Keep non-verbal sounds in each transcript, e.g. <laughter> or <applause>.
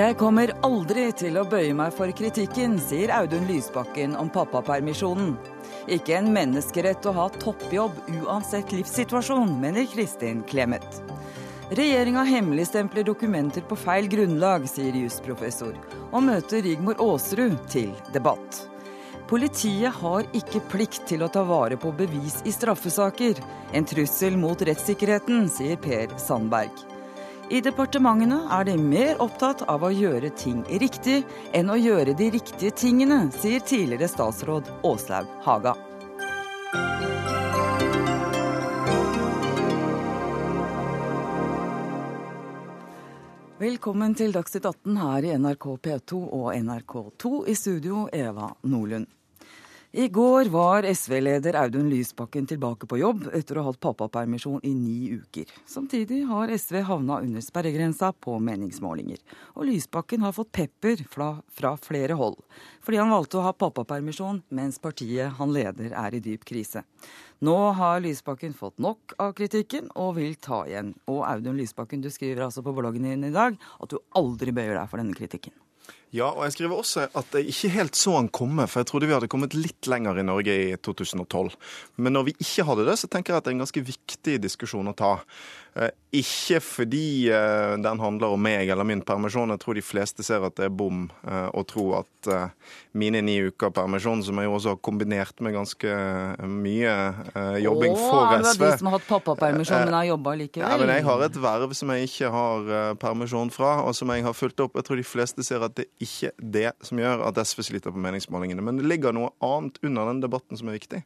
Jeg kommer aldri til å bøye meg for kritikken, sier Audun Lysbakken om pappapermisjonen. Ikke en menneskerett å ha toppjobb uansett livssituasjon, mener Kristin Clemet. Regjeringa hemmeligstempler dokumenter på feil grunnlag, sier jusprofessor, og møter Rigmor Aasrud til debatt. Politiet har ikke plikt til å ta vare på bevis i straffesaker. En trussel mot rettssikkerheten, sier Per Sandberg. I departementene er de mer opptatt av å gjøre ting riktig enn å gjøre de riktige tingene, sier tidligere statsråd Åslaug Haga. Velkommen til Dagsnytt 18 her i NRK P2 og NRK2. I studio Eva Nordlund. I går var SV-leder Audun Lysbakken tilbake på jobb etter å ha hatt pappapermisjon i ni uker. Samtidig har SV havna under sperregrensa på meningsmålinger. Og Lysbakken har fått pepper fra, fra flere hold, fordi han valgte å ha pappapermisjon mens partiet han leder er i dyp krise. Nå har Lysbakken fått nok av kritikken og vil ta igjen. Og Audun Lysbakken, du skriver altså på bloggen din i dag at du aldri bøyer deg for denne kritikken. Ja, og jeg skriver også at jeg ikke helt så han komme, for jeg trodde vi hadde kommet litt lenger i Norge i 2012. Men når vi ikke hadde det, så tenker jeg at det er en ganske viktig diskusjon å ta. Eh, ikke fordi eh, den handler om meg eller min permisjon. Jeg tror de fleste ser at det er bom eh, å tro at mine ni uker permisjon, som jeg jo også har kombinert med ganske mye jobbing Åh, for SV Det var de som har hatt pappapermisjon, men har jobba likevel? Ja, men jeg har et verv som jeg ikke har permisjon fra, og som jeg har fulgt opp. Jeg tror de fleste ser at det ikke det som gjør at SV sliter på meningsmålingene. Men det ligger noe annet under den debatten som er viktig.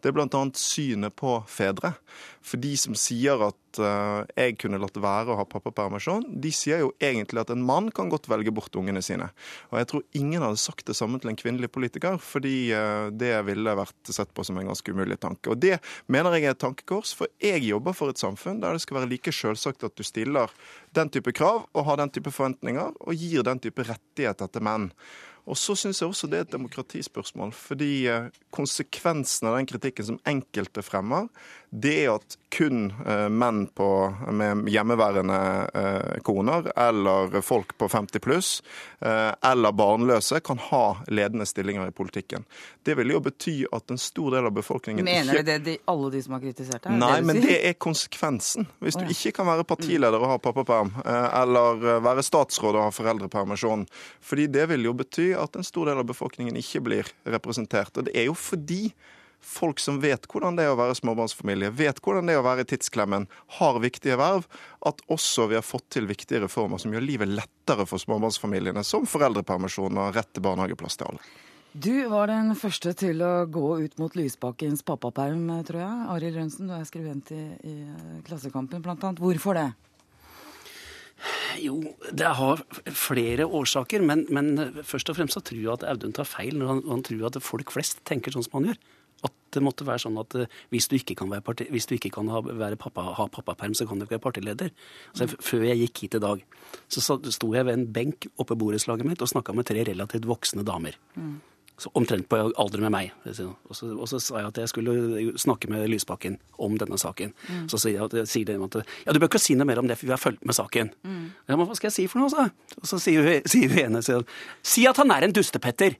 Det er bl.a. synet på fedre. For de som sier at jeg kunne latt være å ha pappapermisjon, de sier jo egentlig at en mann kan godt velge bort ungene sine. Og jeg tror ingen hadde sagt det samme til en kvinnelig politiker, fordi eh, det ville vært sett på som en ganske umulig tanke. Og det mener jeg er et tankekors, for jeg jobber for et samfunn der det skal være like selvsagt at du stiller den type krav og har den type forventninger, og gir den type rettigheter til menn. Og så syns jeg også det er et demokratispørsmål. Fordi eh, konsekvensen av den kritikken som enkelte fremmer, det er at kun eh, menn på, med hjemmeværende eh, koner eller folk på 50 pluss eller barnløse kan ha ledende stillinger i politikken. Det vil jo bety at en stor del av befolkningen Mener du det de, alle de som har kritisert deg? Nei, men det er konsekvensen. Hvis du ikke kan være partileder og ha pappaperm, eller være statsråd og ha foreldrepermisjon. Fordi det vil jo bety at en stor del av befolkningen ikke blir representert. Og det er jo fordi folk som vet hvordan det er å være småbarnsfamilie, vet hvordan det er å være i tidsklemmen, har viktige verv, at også vi har fått til viktige reformer som gjør livet lettere for småbarnsfamiliene, som foreldrepermisjon og rett til barnehageplass til alle. Du var den første til å gå ut mot Lysbakkens pappaperm, tror jeg. Arild Rønsen, du er skribent i, i Klassekampen, annet. Hvorfor det? Jo, det har flere årsaker, men, men, først og fremst så tror jeg at Audun tar feil når han, han, tror at folk flest tenker sånn som han gjør. At det måtte være sånn at eh, hvis du ikke kan være, parti, hvis du ikke kan ha, være pappa, ha pappaperm, så kan du ikke være partileder. Så Før jeg gikk hit i dag, så sto jeg ved en benk oppe i borettslaget mitt og snakka med tre relativt voksne damer. Mm omtrent på alder med meg. Og så, og så, sa jeg at jeg skulle snakke med Lysbakken om denne saken. Mm. Så sier, jeg, sier de at ja, du bør ikke si noe mer om det, for vi har fulgt med saken. Mm. Ja, men hva skal jeg si for noe, så? Og så sier hun ene sier, si at han er en dustepetter.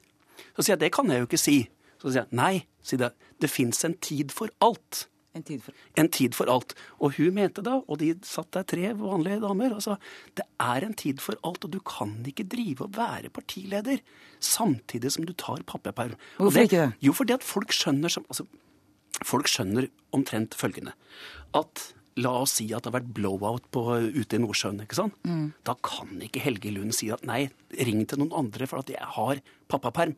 Så sier jeg det kan jeg jo ikke si. Så sier jeg nei, sier det, det fins en tid for alt. En tid for... en tid for alt. Og hun mente da, og de satt der tre vanlige damer, og sa det er en tid for alt, og du kan ikke drive og være partileder samtidig som du tar pappaperm. Hvorfor ikke det? Jo, fordi at folk skjønner som, altså, Folk skjønner omtrent følgende. At La oss si at det har vært blowout på, ute i Nordsjøen. ikke sant? Mm. Da kan ikke Helge Lund si at nei, ring til noen andre for at jeg har pappaperm.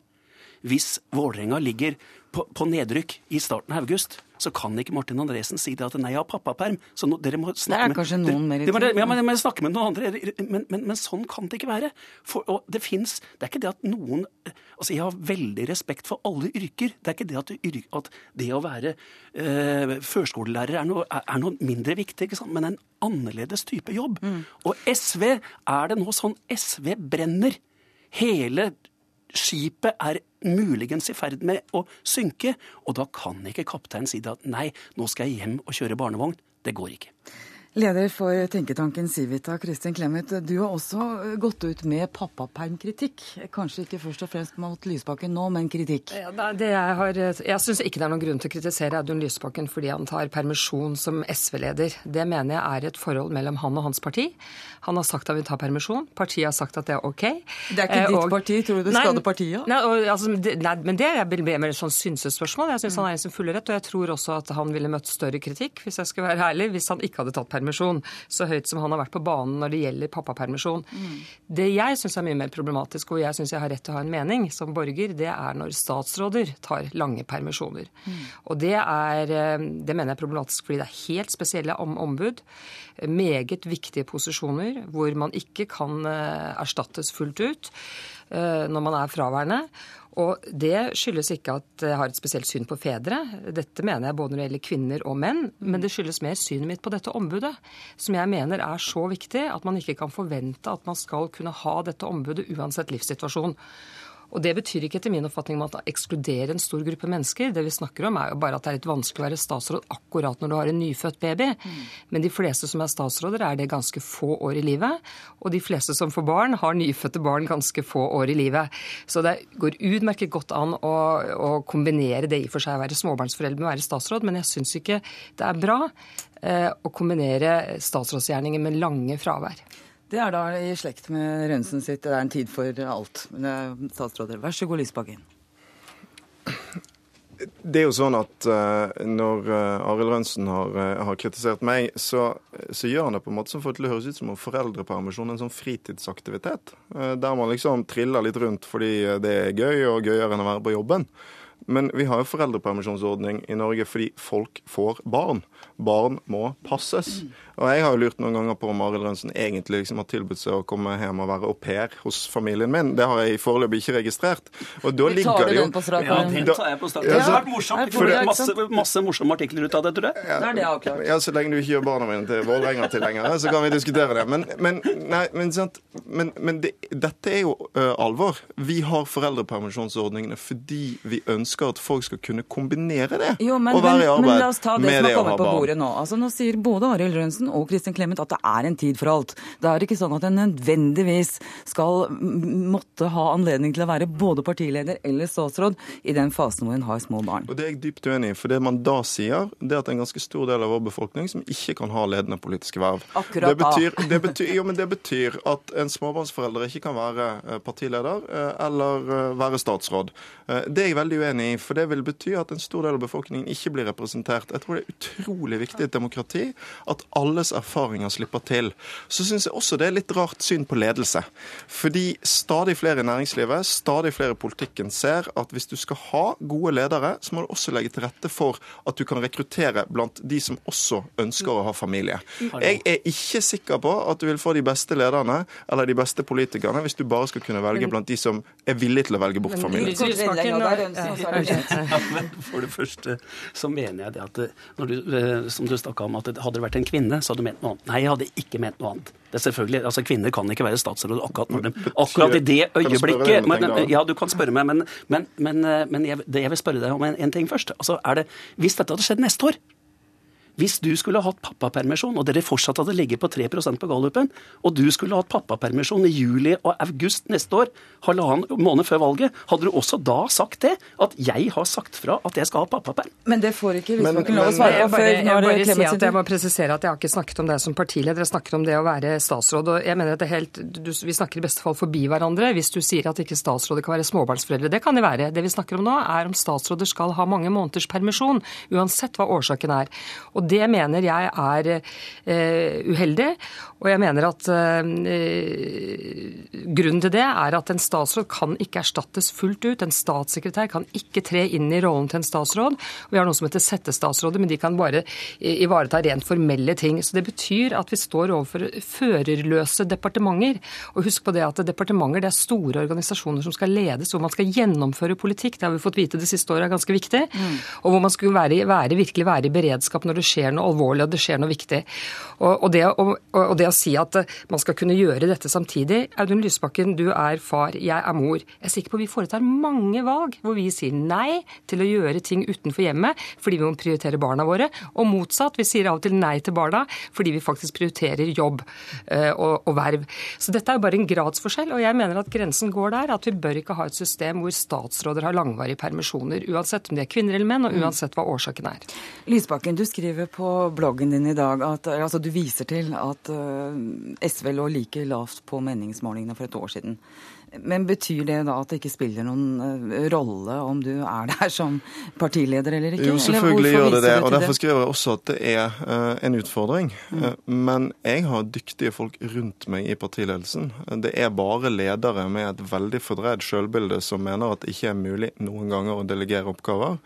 Hvis Vålerenga ligger på, på nedrykk i starten av august, så kan ikke Martin Andresen si det at nei, jeg har pappaperm. Så no, dere må snakke med Det er kanskje noen mer i tvil. Ja, men, men, snakke med noen andre. Men, men, men sånn kan det ikke være. For, og det fins Det er ikke det at noen Altså, jeg har veldig respekt for alle yrker. Det er ikke det at, at det å være eh, førskolelærer er noe, er noe, mindre viktig, ikke sant? men en annerledes type jobb. Mm. Og SV er det nå sånn SV brenner. Hele skipet er muligens i ferd med å synke, og da kan ikke kapteinen si at nei, nå skal jeg hjem og kjøre barnevogn. Det går ikke. Leder for tenketanken Civita, Kristin Clemet. Du har også gått ut med pappapermkritikk. Kanskje ikke først og fremst mot Lysbakken nå, men kritikk? Ja, jeg har, jeg syns ikke det er noen grunn til å kritisere Audun Lysbakken fordi han tar permisjon som SV-leder. Det mener jeg er et forhold mellom han og hans parti. Han har sagt at han vil ta permisjon. Partiet har sagt at det er OK. Det er ikke ditt og, parti? Tror du det skader partiet? Nei, og, altså, det, nei, men det er mer et sånn synsespørsmål. Jeg syns mm. han er i sin fulle rett. Og jeg tror også at han ville møtt større kritikk, hvis jeg skal være ærlig, hvis han ikke hadde tatt permisjon. Så høyt som han har vært på banen når det gjelder pappapermisjon. Mm. Det jeg syns er mye mer problematisk, og jeg syns jeg har rett til å ha en mening som borger, det er når statsråder tar lange permisjoner. Mm. Og det er eh, Det mener jeg er problematisk fordi det er helt spesielle om ombud. Meget viktige posisjoner hvor man ikke kan eh, erstattes fullt ut eh, når man er fraværende. Og det skyldes ikke at jeg har et spesielt syn på fedre. Dette mener jeg både når det gjelder kvinner og menn. Men det skyldes mer synet mitt på dette ombudet, som jeg mener er så viktig at man ikke kan forvente at man skal kunne ha dette ombudet uansett livssituasjon. Og Det betyr ikke etter min oppfatning at man ekskluderer en stor gruppe mennesker. Det vi snakker om er jo bare at det er litt vanskelig å være statsråd akkurat når du har en nyfødt baby. Mm. Men de fleste som er statsråder, er det ganske få år i livet. Og de fleste som får barn, har nyfødte barn ganske få år i livet. Så det går utmerket godt an å, å kombinere det i for seg å være småbarnsforeldre med å være statsråd, men jeg syns ikke det er bra eh, å kombinere statsrådsgjerninger med lange fravær. Det er da i slekt med Rønsen sitt 'Det er en tid for alt'. Statsråder, vær så god, Lysbakken. Det er jo sånn at uh, når uh, Arild Rønsen har, har, kritisert meg, så, så, gjør han det på en måte som får det til å høres ut som om foreldrepermisjon er en sånn fritidsaktivitet. der man liksom triller litt rundt fordi det er gøy, og gøyere enn å være på jobben. Men vi har jo foreldrepermisjonsordning i Norge fordi folk får barn. Barn må passes. Og jeg har jo lurt noen ganger på om Arild Rønsen egentlig liksom har tilbudt seg å komme hjem og være au pair hos familien min. Det har jeg foreløpig ikke registrert. Og da ligger det jo Ja, den tar jeg på strak Det har vært morsomt. Det masse, masse morsomme artikler ut av det, tror jeg. Ja, det er det. Ja, så lenge du ikke gjør barna mine til Vålerenga-tilhengere, så kan vi diskutere det. Men, men, nei, men, men, men det, dette er jo uh, alvor. Vi har foreldrepermisjonsordningene fordi vi ønsker at folk skal kunne kombinere det jo, men, og være i arbeid med det å ha barn. Bordet nå. Altså, nå sier både Arild Rønsen og Kristin Clemet at det er en tid for alt. Det er ikke sånn at en nødvendigvis skal måtte ha anledning til å være både partileder eller statsråd i den fasen hvor en har små barn. Og Det er jeg dypt uenig i. For det man da sier, det er at en ganske stor del av vår befolkning som ikke kan ha ledende politiske verv. Akkurat det betyr, det betyr, jo, men det betyr at en småbarnsforelder ikke kan være eh, partileder eh, eller eh, være statsråd. Det er jeg veldig uenig i, for det vil bety at en stor del av befolkningen ikke blir representert. Jeg tror det er utrolig viktig i et demokrati at alles erfaringer slipper til. Så syns jeg også det er litt rart syn på ledelse. Fordi stadig flere i næringslivet, stadig flere i politikken ser at hvis du skal ha gode ledere, så må du også legge til rette for at du kan rekruttere blant de som også ønsker å ha familie. Jeg er ikke sikker på at du vil få de beste lederne eller de beste politikerne hvis du bare skal kunne velge blant de som er villige til å velge bort familien. For det første så mener jeg det at når du, eh, som du snakka om, at hadde det vært en kvinne, så hadde du ment noe annet. Nei, jeg hadde ikke ment noe annet. Det er selvfølgelig, altså Kvinner kan ikke være statsråd akkurat, når de, akkurat i det øyeblikket. Men, ja, du kan spørre meg, men, men, men, eh, men jeg, jeg, vil spørre deg om en, en ting først. Altså, er det, Hvis dette hadde skjedd neste år, hvis du skulle hatt pappapermisjon, og dere fortsatt hadde ligget på 3% på gallupen, og du skulle hatt pappapermisjon i juli og august neste år, halvannen måned før valget, hadde du også da sagt det? At jeg har sagt fra at jeg skal ha pappaperm? Men det får ikke Lysbakken lov å svare på før jeg, bare si at jeg må presisere at jeg har ikke snakket om deg som partileder, jeg snakker om det å være statsråd. og jeg mener at det er helt, du, Vi snakker i beste fall forbi hverandre hvis du sier at ikke statsråder kan være småbarnsforeldre. Det kan de være. Det vi snakker om nå, er om statsråder skal ha mange måneders permisjon, uansett hva årsaken er. Og og det mener jeg er eh, uheldig. Og jeg mener at eh, grunnen til det er at en statsråd kan ikke erstattes fullt ut. En statssekretær kan ikke tre inn i rollen til en statsråd. Vi har noe som heter settestatsråder, men de kan bare ivareta rent formelle ting. Så det betyr at vi står overfor førerløse departementer. Og husk på det at departementer det er store organisasjoner som skal ledes, hvor man skal gjennomføre politikk. Det har vi fått vite det siste året er ganske viktig. Mm. Og hvor man skulle være, være, virkelig være i beredskap når det skjer noe alvorlig og det skjer noe viktig. Og, det, og, det, å si at eh, man skal kunne gjøre dette samtidig Audun Lysbakken, du er far, jeg er mor. Jeg er sikker på at vi foretar mange valg hvor vi sier nei til å gjøre ting utenfor hjemmet fordi vi må prioritere barna våre, og motsatt. Vi sier av og til nei til barna fordi vi faktisk prioriterer jobb og, og verv. Så dette er jo bare en gradsforskjell, og jeg mener at grensen går der. At vi bør ikke ha et system hvor statsråder har langvarige permisjoner, uansett om de er kvinner eller menn, og uansett hva årsaken er. Lysbakken, du skriver på bloggen din i dag at altså du viser til at eh, SV lå like lavt på meningsmålingene for et år siden. Men betyr det da at det ikke spiller noen eh, rolle om du er <laughs> der som partileder eller ikke? Jo, selvfølgelig gjør det det. Og derfor skriver jeg også at det er uh, en utfordring. Mm. Men jeg har dyktige folk rundt meg i partiledelsen. Det er bare ledere med et veldig fordreid selvbilde som mener at det ikke er mulig noen ganger å delegere oppgaver.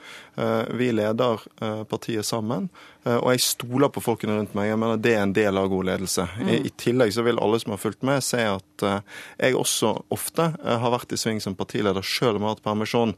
Vi leder partiet sammen. Og jeg stoler på folkene rundt meg. Jeg mener Det er en del av god ledelse. Mm. I, I, tillegg så vil alle som har fulgt med, se at jeg også ofte eh, har vært i sving som partileder selv om jeg har hatt permisjon.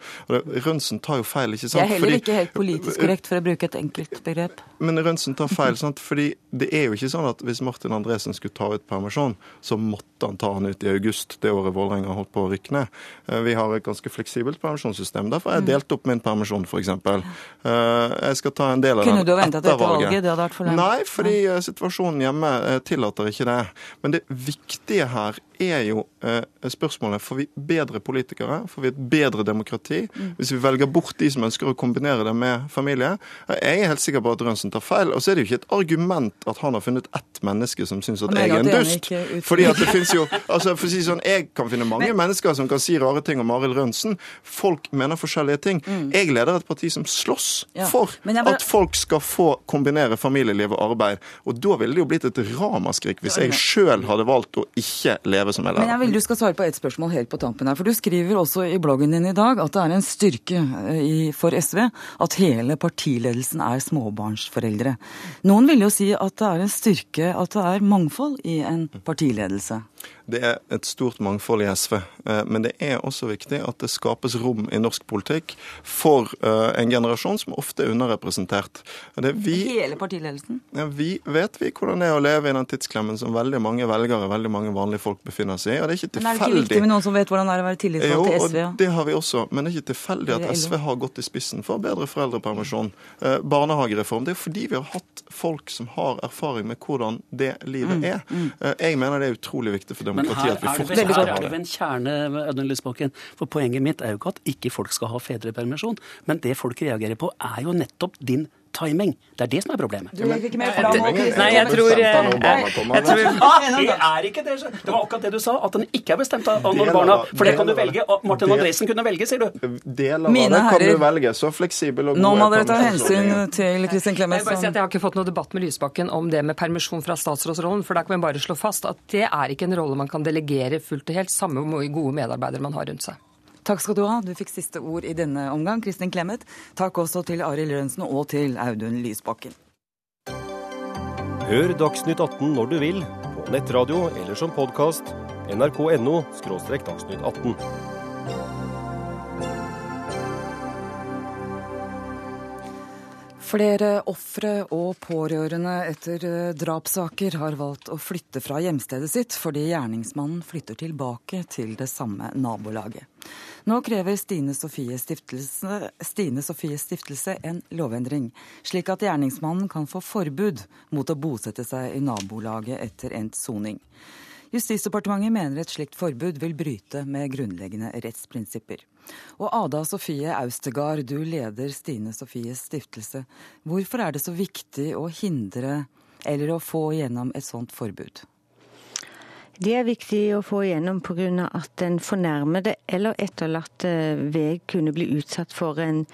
Rønsen tar jo feil, ikke sant? Jeg er heller ikke helt politisk korrekt, for å bruke et enkelt begrep. Men Rønsen tar feil, sant? Fordi det er jo ikke sånn at hvis Martin Andresen skulle ta ut permisjon, så måtte han ta han ut i august det året Vålerenga holdt på å rykke ned. Eh, vi har et ganske fleksibelt permisjonssystem. Derfor har jeg mm. delt opp min permisjon, f.eks. Eh, jeg skal ta en del av den etter valget. Valget? Det hadde vært for lenge. Nei, fordi situasjonen hjemme tillater ikke det. Men det viktige her er jo eh, spørsmålet får vi bedre politikere, får vi et bedre demokrati mm. hvis vi velger bort de som ønsker å kombinere det med familie. Jeg er helt sikker på at Rønsen tar feil. Og så er det jo ikke et argument at han har funnet ett menneske som syns at jeg er en dust. Fordi at det finnes jo altså for å si sånn, Jeg kan finne mange Men... mennesker som kan si rare ting om Arild Rønsen. Folk mener forskjellige ting. Mm. Jeg leder et parti som slåss ja. for bare... at folk skal få kombinere familieliv og arbeid. Og da ville det jo blitt et ramaskrik hvis jeg sjøl hadde valgt å ikke leve leve som lærer. Men jeg vil du skal svare på et spørsmål helt på tampen her. For du skriver også i bloggen din i dag at det er en styrke eh, for SV at hele partiledelsen er småbarnsforeldre. Noen vil jo si at det er en styrke at det er mangfold i en partiledelse. Det er et stort mangfold i SV, eh, men det er også viktig at det skapes rom i norsk politikk for eh, en generasjon som ofte er underrepresentert. Vi, Hele partiledelsen? Ja, vi vet vi hvordan det er å leve i den tidsklemmen som veldig mange velgere, veldig mange vanlige folk befinner seg i. og det er ikke tilfeldig. Men er det ikke viktig med noen som vet hvordan det er å være tillitsvalgt til SV? Jo, det har vi også, men det er ikke tilfeldig at SV har gått i spissen for bedre foreldrepermisjon, eh, barnehagereform. Det er fordi vi har hatt folk som har erfaring med hvordan det livet mm, er. Mm. Jeg mener det er utrolig viktig for demokratiet demokrati at vi fortsatt ha det. Her er det en kjerne, Audun Lysbakken. For poenget mitt er jo ikke at ikke folk skal ha fedrepermisjon, men det folk reagerer på, er jo nettopp din timing. Det er det som er problemet. Du gikk ikke mer fram Nei, jeg tror, jeg, tror Det er ikke det. Det var akkurat det du sa, at den ikke er bestemt av når barna For det kan du velge. Martin Andresen kunne velge, sier du. Deler av det kan du velge. Så fleksibel og god Nå må dere ta hensyn til Kristin Clemet. Jeg, si jeg har ikke fått noe debatt med Lysbakken om det med permisjon fra statsrådsrollen, for da kan vi bare slå fast at det er ikke en rolle man kan delegere fullt og helt, samme hvor gode medarbeidere man har rundt seg. Takk skal du ha. Du fikk siste ord i denne omgang, Kristin Clemet. Takk også til Arild Rønsen og til Audun Lysbakken. Hør Dagsnytt 18 når du vil, på nettradio eller som podkast. nrk.no – dagsnytt 18. Flere ofre og pårørende etter drapssaker har valgt å flytte fra hjemstedet sitt fordi gjerningsmannen flytter tilbake til det samme nabolaget. Nå krever Stine Sofie stiftelse, Stine Sofies stiftelse en lovendring, slik at gjerningsmannen kan få forbud mot å bosette seg i nabolaget etter endt soning. Justisdepartementet mener et slikt forbud vil bryte med grunnleggende rettsprinsipper. Og Ada Sofie Austegard, du leder Stine Sofies stiftelse. Hvorfor er det så viktig å hindre eller å få gjennom et sånt forbud? Det er viktig å få igjennom pga. at den fornærmede eller etterlatte ved kunne bli utsatt for en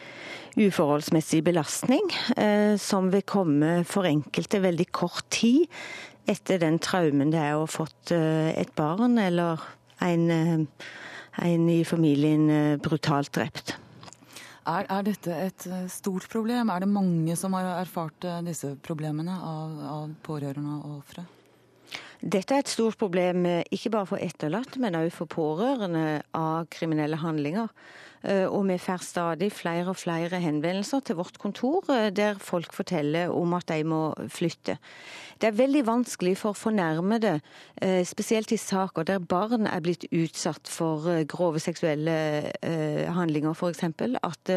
uforholdsmessig belastning, eh, som vil komme for enkelte veldig kort tid etter den traumen det er å ha fått eh, et barn eller en, eh, en i familien brutalt drept. Er, er, dette et stort problem? Er det mange som har erfart disse problemene av, av pårørende og ofre? Dette er et stort problem eh, ikke bare for etterlatte, men også for pårørende av kriminelle handlinger. Eh, og vi får stadig flere og flere henvendelser til vårt kontor eh, der folk forteller om at de må flytte. Det er veldig vanskelig for fornærmede, spesielt i saker der barn er blitt utsatt for grove seksuelle handlinger f.eks., at,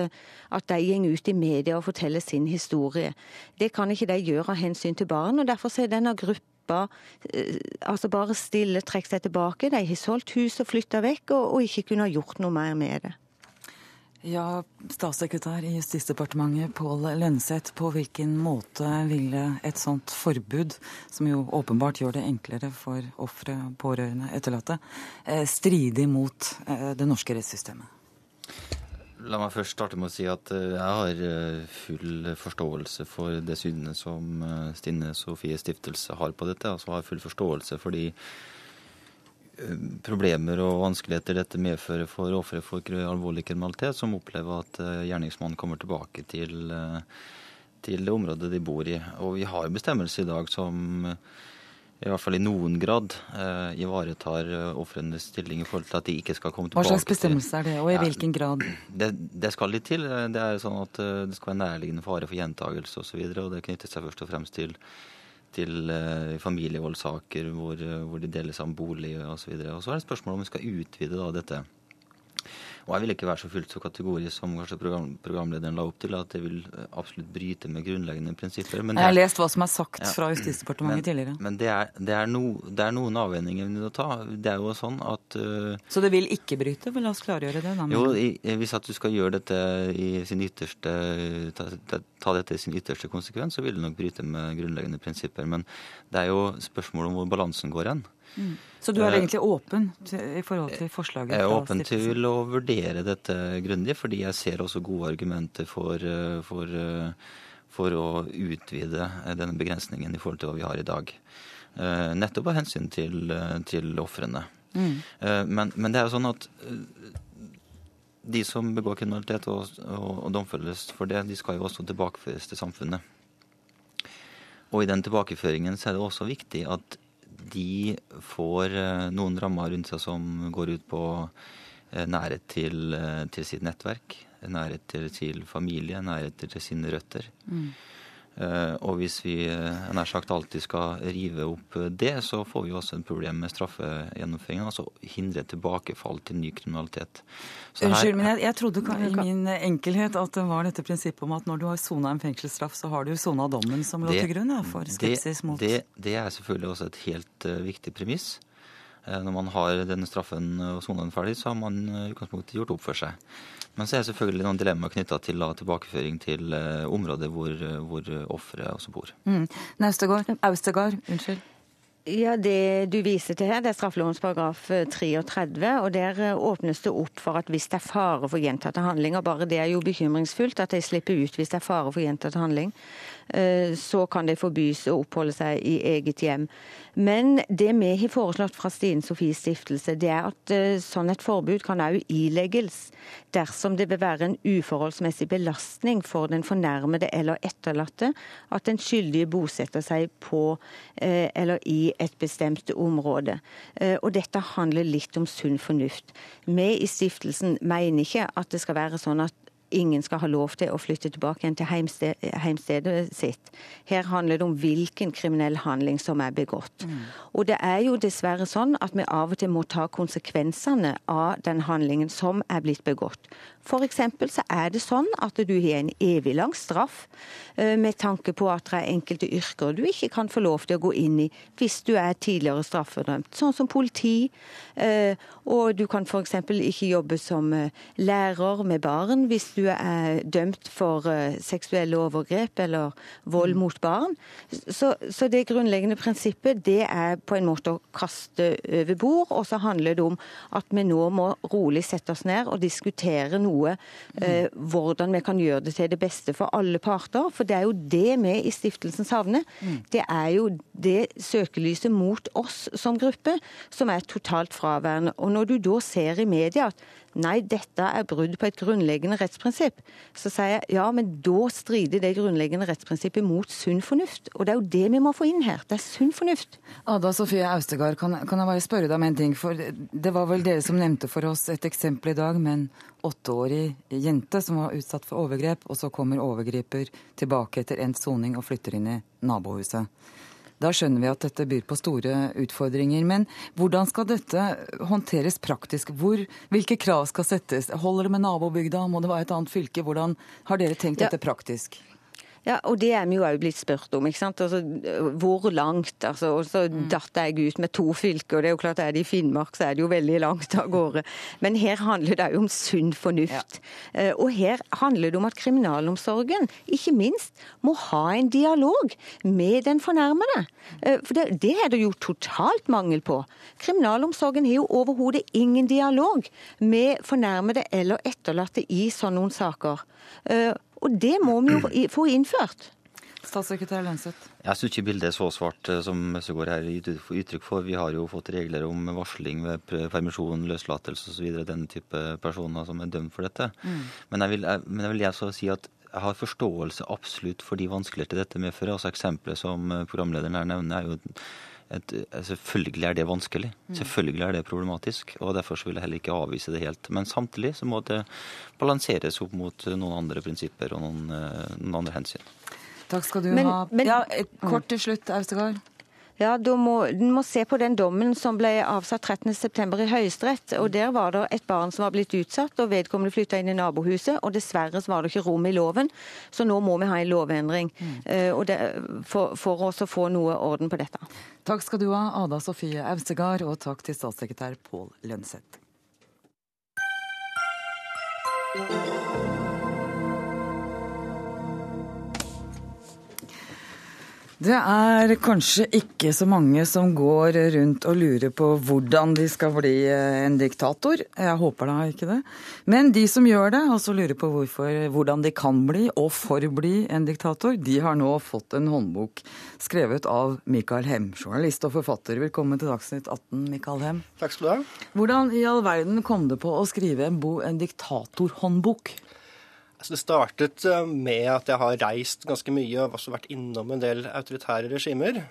at de går ut i media og forteller sin historie. Det kan ikke de gjøre av hensyn til barn, og derfor er denne gruppa eh, altså bare stille trekke seg tilbake. De har solgt hus og flytta vekk, og, og ikke kunne ha gjort noe mer med det. Ja, Statssekretær i Justisdepartementet Pål Lønseth, på hvilken måte ville et sånt forbud, som jo åpenbart gjør det enklere for ofre, pårørende, etterlatte, eh, stride mot eh, det norske rettssystemet? La meg først starte med å si at eh, jeg har full forståelse for det synet som Stine Sofie Stiftelse har på dette. Altså har full forståelse for de problemer og vanskeligheter dette medfører for ofre for alvorlig kriminalitet, som opplever at gjerningsmannen kommer tilbake til, til det området de bor i. Og vi har bestemmelser i dag som i hvert fall i noen grad eh, ivaretar eh, ofrenes stilling i forhold til at de ikke skal komme tilbake Hva slags bestemmelse er det, og i ja, hvilken grad? <clears throat> Det, det, skal litt til. Det er sånn at eh, det skal være nærliggende fare for gjentagelse osv. Og, så videre, og det knytter seg først og fremst til, til uh, familievoldssaker hvor, hvor, de deles om bolig osv. Og, så så er det spørsmål om vi skal utvide da, dette og jeg vil ikke være så fullt så kategorisk som kanskje program, programlederen la opp til, at det vil eh, absolutt bryte med grunnleggende prinsipper. Men jeg har lest hva som er sagt ja, fra Justisdepartementet tidligere. Men det er, det, er no, det er, noen avveininger vi må ta. Det er jo sånn at uh, Så det vil ikke bryte? Men la oss klargjøre det. Da, jo, i, hvis at du skal gjøre dette i sin ytterste ta, ta, dette i sin ytterste konsekvens, så vil det nok bryte med grunnleggende prinsipper. Men det er jo spørsmålet om hvor balansen går hen. Mm. Så du er eh, egentlig åpen i forhold til forslaget? Jeg er åpen til å vurdere dette grundig, fordi jeg ser også gode argumenter for, eh, for, eh, for å utvide denne begrensningen i forhold til hva vi har i dag. Nettopp av hensyn til, til ofrene. Mm. Men, men, det er jo sånn at de som begår kriminalitet og, og, og domfelles for det, de skal jo også tilbakeføres til samfunnet. Og i den tilbakeføringen så er det også viktig at de får eh, noen rammer rundt seg som går ut på eh, nærhet til, eh, til sitt nettverk, nærhet til, til, familie, nærhet til sine røtter. Mm. Og hvis vi nær sagt alltid skal rive opp det, så får vi også et problem med straffegjennomføringen. Altså hindre tilbakefall til ny kriminalitet. Så Unnskyld, her, men jeg, jeg trodde i min enkelhet at det var dette prinsippet om at når du har sona en fengselsstraff, så har du sona dommen som lå til grunn ja, for skepsis mot det, det, er selvfølgelig også et helt uh, viktig premiss. Uh, når man har denne straffen og sonaen ferdig, så har man i utgangspunktet gjort opp for seg. Men så er det selvfølgelig noen dilemmaer knytta til da, tilbakeføring til uh, områder hvor, hvor offeret også bor. Mm. Austegard, unnskyld. Ja, Det du viser til her, det er straffelovens paragraf 33. Eh, og Der eh, åpnes det opp for at hvis det er fare for gjentatte handlinger, bare det er jo bekymringsfullt at de slipper ut hvis det er fare for gjentatte handling, Eh, så kan de forbys å oppholde seg i eget hjem. Men det vi har foreslått fra Stine Sofies stiftelse, det er at eh, sånn et forbud kan også ilegges dersom det vil være en uforholdsmessig belastning for den fornærmede eller etterlatte at den skyldige bosetter seg på eh, eller i et bestemt område. Og dette handler litt om sunn fornuft. Vi i stiftelsen mener ikke at det skal være sånn at ingen skal ha lov til å flytte tilbake igjen til heimstedet sitt. Her handler det om hvilken kriminell handling som er begått. Mm. Og det er jo dessverre sånn at vi av og til må ta konsekvensene av den handlingen som er blitt begått. F.eks. så er det sånn at du har en evig lang straff eh, med tanke på at det er enkelte yrker du ikke kan få lov til å gå inn i hvis du er tidligere straffedømt, sånn som politi. Eh, og du kan f.eks. ikke jobbe som eh, lærer med barn hvis du er dømt for seksuelle overgrep eller vold mm. mot barn. Så, så det grunnleggende prinsippet det er på en måte å kaste over bord, og så handler det om at vi nå må rolig sette oss ned og diskutere noe noe eh, hvordan vi kan gjøre det til det beste for alle parter. For det er jo det vi i stiftelsen savner. Det er jo det søkelyset mot oss som gruppe som er totalt fraværende. Og når du da ser i media at nei, dette er brudd på et grunnleggende rettsprinsipp, så sier jeg ja, men da strider det grunnleggende rettsprinsippet mot sunn fornuft. Og det er jo det vi må få inn her. Det er sunn fornuft. Ada Sofie Austegard, kan, kan jeg bare spørre deg om en ting? For det var vel dere som nevnte for oss et eksempel i dag med en åtteårig jente som var utsatt for overgrep, og så kommer overgriper tilbake etter endt soning og flytter inn i nabohuset. Da skjønner vi at dette byr på store utfordringer. Men hvordan skal dette håndteres praktisk? Hvor, hvilke krav skal settes? Holder det med nabobygda? Må det være et annet fylke? Hvordan har dere tenkt dette praktisk? Ja, og det er vi jo òg blitt spurt om. ikke sant? Altså, hvor langt? altså, Og så mm. datt jeg ut med to fylker. og det er jo klart Er det i Finnmark, så er det jo veldig langt av gårde. Men her handler det jo om sunn fornuft. Ja. Eh, og her handler det om at kriminalomsorgen, ikke minst, må ha en dialog med den fornærmede. Eh, for det, det er det jo totalt mangel på. Kriminalomsorgen har jo overhodet ingen dialog med fornærmede eller etterlatte i sånne saker. Og det må vi jo få innført. Statssekretær Lønseth. Jeg syns ikke bildet er så svart eh, som Østegård her gir uttrykk for. Vi har jo fått regler om varsling ved permisjon, løslatelse osv. Denne type personer som er dømt for dette. Mm. Men, jeg vil, jeg, men jeg vil jeg si at jeg har forståelse absolutt for de vanskeligheter dette medfører. Altså Eksempelet som programlederen her nevner, er jo et, eh, selvfølgelig er det vanskelig. Mm. Selvfølgelig er det problematisk. og Derfor vil jeg heller ikke avvise det helt. Men samtidig så må det balanseres opp mot noen andre prinsipper og noen, eh, noen andre hensyn. Takk skal du men, ha. Men, ja, kort til slutt, Austegard. Ja, Du må, må, se på den dommen som ble avsatt 13.9. i Høyesterett. og Der var det et barn som var blitt utsatt, og vedkommende flytta inn i nabohuset. og Dessverre så var det ikke rom i loven, så nå må vi ha en lovendring mm. uh, det, for, for oss å få noe orden på dette. Takk skal du ha, Ada Sofie Austegard, og takk til statssekretær Pål Lønseth. Det er kanskje ikke så mange som går rundt og lurer på hvordan de skal bli eh, en diktator. Jeg håper da ikke det. Men de som gjør det, og så lurer på hvorfor, hvordan de kan bli og forbli en diktator, de har nå fått en håndbok skrevet av Mikael Hem, journalist og forfatter. Velkommen til Dagsnytt 18, Mikael Hem. Takk skal du ha. Hvordan i all verden kom det på å skrive en, en diktatorhåndbok? Altså det startet eh, med at jeg har reist ganske mye og også vært innom en del autoritære regimer.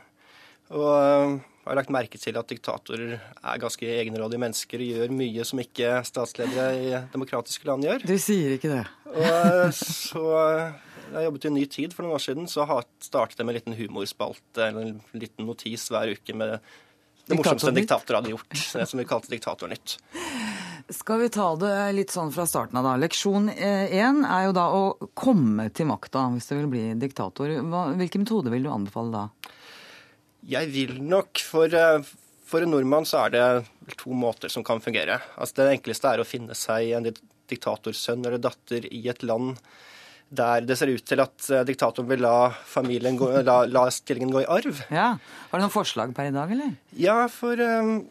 Og jeg eh, har lagt merke til at diktatorer er ganske egenrådige mennesker og gjør mye som ikke statsledere i demokratiske land gjør. Du sier ikke det. Og eh, så jeg jobbet i en ny tid for noen år siden, så startet jeg med en liten humorspalte, eller en liten notis hver uke med det morsomste en diktator hadde gjort, som vi kalte Diktatornytt. Skal vi ta det litt sånn fra starten av, da. Leksjon én er jo da å komme til makta hvis du vil bli diktator. Hvilke metoder vil du anbefale da? Jeg vil nok for, eh, for en nordmann så er det to måter som kan fungere. Altså Det enkleste er å finne seg en diktatorsønn eller datter i et land der det ser ut til at eh, diktatoren vil la, gå, la, la stillingen gå i arv. Ja, Har du noen forslag per i dag, eller? Ja, for um,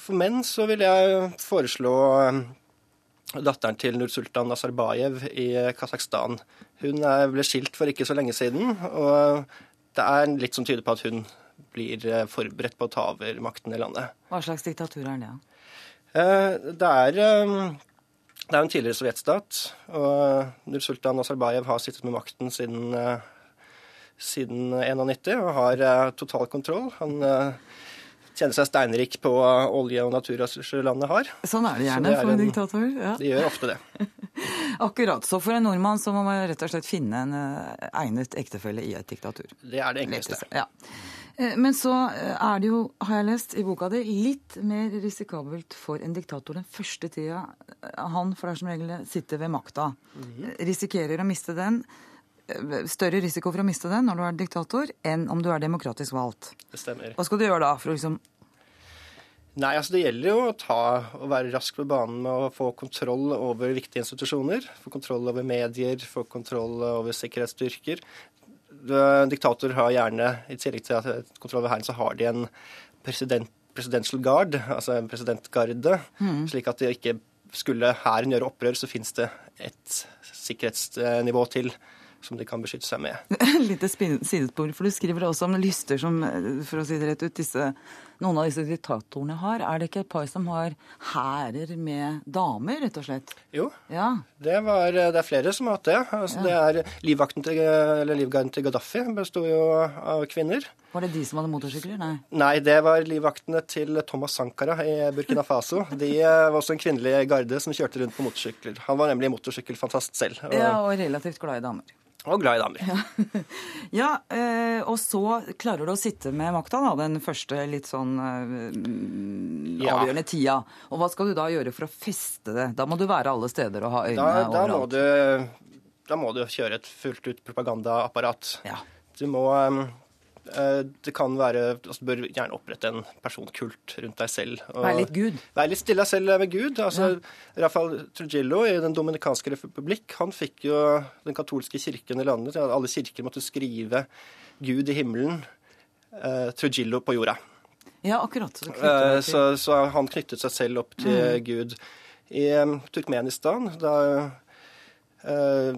for menn så vil jeg foreslå um, datteren til Nursultan Nazarbayev i Kasakhstan. Hun ble skilt for ikke så lenge siden, og det er litt som tyder på at hun blir eh, forberedt på å ta over makten i landet. Hva slags diktatur er det? Eh, det er, det er en tidligere sovjetstat, og Nursultan Nazarbayev har sittet med makten siden, eh, siden 91 og har total kontroll. Han tjene seg steinrik på olje- og naturressurser landet har. Sånn er det gjerne det er for en diktator. Ja. De gjør ofte det. <laughs> Akkurat. Så for en nordmann så må man rett og slett finne en eh, egnet ektefelle i et diktatur. Det er det enkleste. Ja. Eh, men så eh, er det jo, har jeg lest i boka di, litt mer risikabelt for en diktator den første tida han, for det er som regel sitter ved makta, mm -hmm. risikerer å miste den større risiko for å miste den når du er diktator, enn om du er demokratisk valgt. Det stemmer. Hva skal du gjøre da for å liksom Nei, altså Det gjelder jo å, ta, og være rask på banen med å få kontroll over viktige institusjoner. Få kontroll over medier, få kontroll over sikkerhetsstyrker. Diktator har gjerne, i tillegg til kontroll over hæren, så har de en president, presidential guard, altså en presidentgarde. Mm. Slik at det ikke skulle hæren gjøre opprør, så finnes det et sikkerhetsnivå til som de kan beskytte seg med. <laughs> Litt sidespor, for du skriver også om lyster som, for å si det rett ut, disse noen av disse diktatorene har? Er det ikke et par som har hærer med damer, rett og slett? Jo, Ja. det, var, det er flere som har hatt det. Altså, det er Livvakten til, eller Livgarden til Gaddafi besto jo av kvinner. Var det de som hadde motorsykler? Nei. Nei, det var livvaktene til Thomas Sankara i Burkina Faso. De eh, var også en kvinnelig garde som kjørte rundt på motorsykler. Han var nemlig motorsykkelfantast selv, og, Ja, og relativt glad i damer. Og glad i damer. Ja, <laughs> ja og så klarer du å sitte med makta, da, den første litt sånn eh, Ja. avgjørende tida. Og hva skal du da gjøre for å feste det? Da må du være alle steder og ha øynene Da, da, må overalt. du, da må du kjøre et fullt ut propagandaapparat. Ja. Du må eh, Det kan være altså, Du bør gjerne opprette en personkult rundt deg selv. Vær Være litt Gud. Vær litt stille deg selv med Gud. Altså, Rafael Trujillo i Den dominikanske republikk han fikk jo den katolske kirken i landet til at alle kirker måtte skrive Gud i himmelen, eh, Trujillo på jorda. Ja, akkurat. Så, Eh, så, så han knyttet seg selv opp til Gud. I um, Turkmenistan, da uh,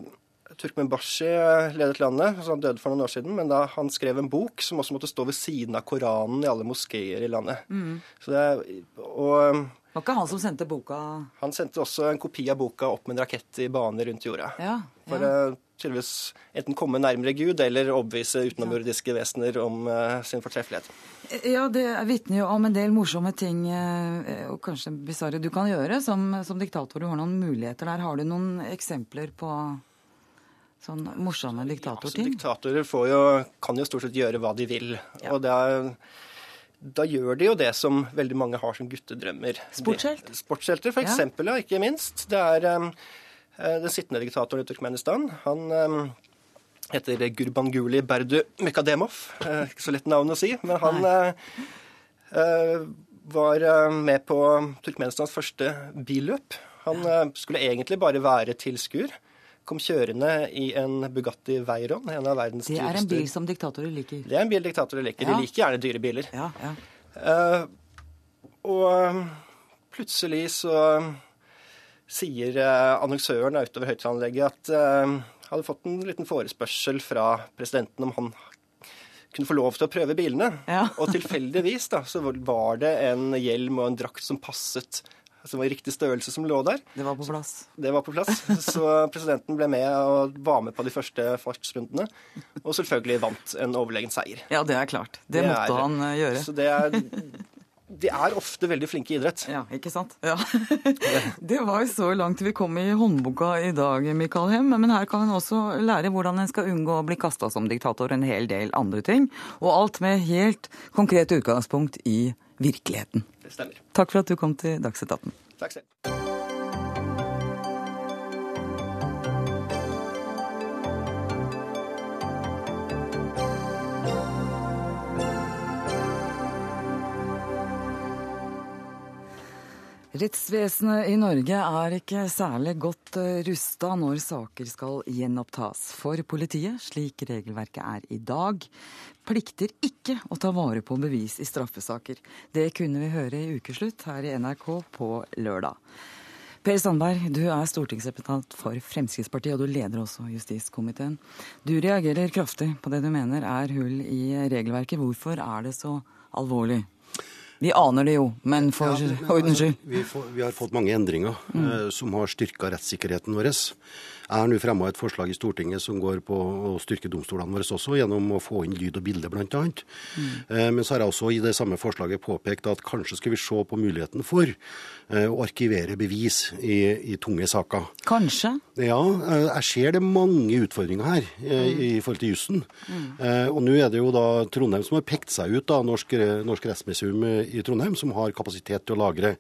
Turkmenbashi ledet landet, så han døde for noen år siden, men da han skrev en bok som også måtte stå ved siden av Koranen i alle moskeer i landet. Så det, og um, var ikke han som sendte boka han sendte også en kopi av boka opp med en rakett i bane rundt jorda. Ja. For ja. å tydeligvis enten komme nærmere Gud eller overbevise utenomjordiske vesener om uh, sin fortreffelighet. Ja, det vitner jo om en del morsomme ting, uh, og kanskje bisarre, du kan gjøre som, som diktator. Du har noen muligheter der. Har du noen eksempler på sånn morsomme Altså, diktatorting? diktatorer får jo, kan jo stort sett gjøre hva de vil. Og det er, da gjør de jo det som veldig mange har som guttedrømmer. Sportshelt? Sportshelter, for eksempel, ja, ikke minst. Det er um, den sittende diktatoren i Turkmenistan. Han um, heter Gurbanguly Berdu Mekademov. Eh, ikke så lett navn å si, men han eh, var med på Turkmenistans første billøp. Han skulle egentlig bare være tilskuer. Kom kjørende i en Bugatti Veyron, en av verdens Det er en bil som diktatorer liker. Det er en bil diktatorer liker. Ja. De liker gjerne dyre biler. Ja, ja. Uh, og um, plutselig så um, sier eh, annonsøren utover høyttaleranlegget at uh, hadde fått en liten forespørsel fra presidenten om han kunne få lov til å prøve bilene. Ja. Og tilfeldigvis da, så var det en hjelm og en drakt som passet, som var i riktig størrelse, som lå der. Det var på plass. Det var på plass. Så presidenten ble med og var med på de første fartsrundene. Og selvfølgelig vant en overlegen seier. Ja, det er klart. Det, måtte er- han eh, gjøre. Så det er, de er ofte veldig flinke i idrett. Ja, ikke sant? Ja. <laughs> Det var så langt vi kom i håndboka i dag, Mikael Hem. Men her kan en også lære hvordan en skal unngå å bli kasta som diktator en hel del andre ting. Og alt med helt konkret utgangspunkt i virkeligheten. Det stemmer. Takk for at du kom til Dagsetaten. 18. Takk selv. Rettsvesenet i Norge er ikke særlig godt eh, rusta når saker skal gjenopptas. For politiet, slik regelverket er i dag, plikter ikke å ta vare på bevis i straffesaker. Det kunne vi høre i Ukeslutt her i NRK på lørdag. Per Sandberg, du er stortingsrepresentant for Fremskrittspartiet, og du leder også justiskomiteen. Du reagerer kraftig på det du mener er hull i regelverket. Hvorfor er det så alvorlig? Vi aner det jo, men for Ja, ordens altså, skyld. vi, vi har fått mange endringer eh, som har styrka rettssikkerheten vår. Jeg har nå fremma et forslag i Stortinget som går på å styrke domstolene våre også, gjennom å få inn lyd og bilde, bl.a. Mm. men så har jeg også i det samme forslaget påpekt at kanskje skal vi se på muligheten for eh, å arkivere bevis i, i tunge saker. Kanskje. Ja, eh, jeg ser det er mange utfordringer her eh, i forhold til jussen. Mm. Og nå er det jo da Trondheim som har pekt seg ut, da, Norsk, Norsk rettsmuseum i Trondheim, som har kapasitet til å lagre.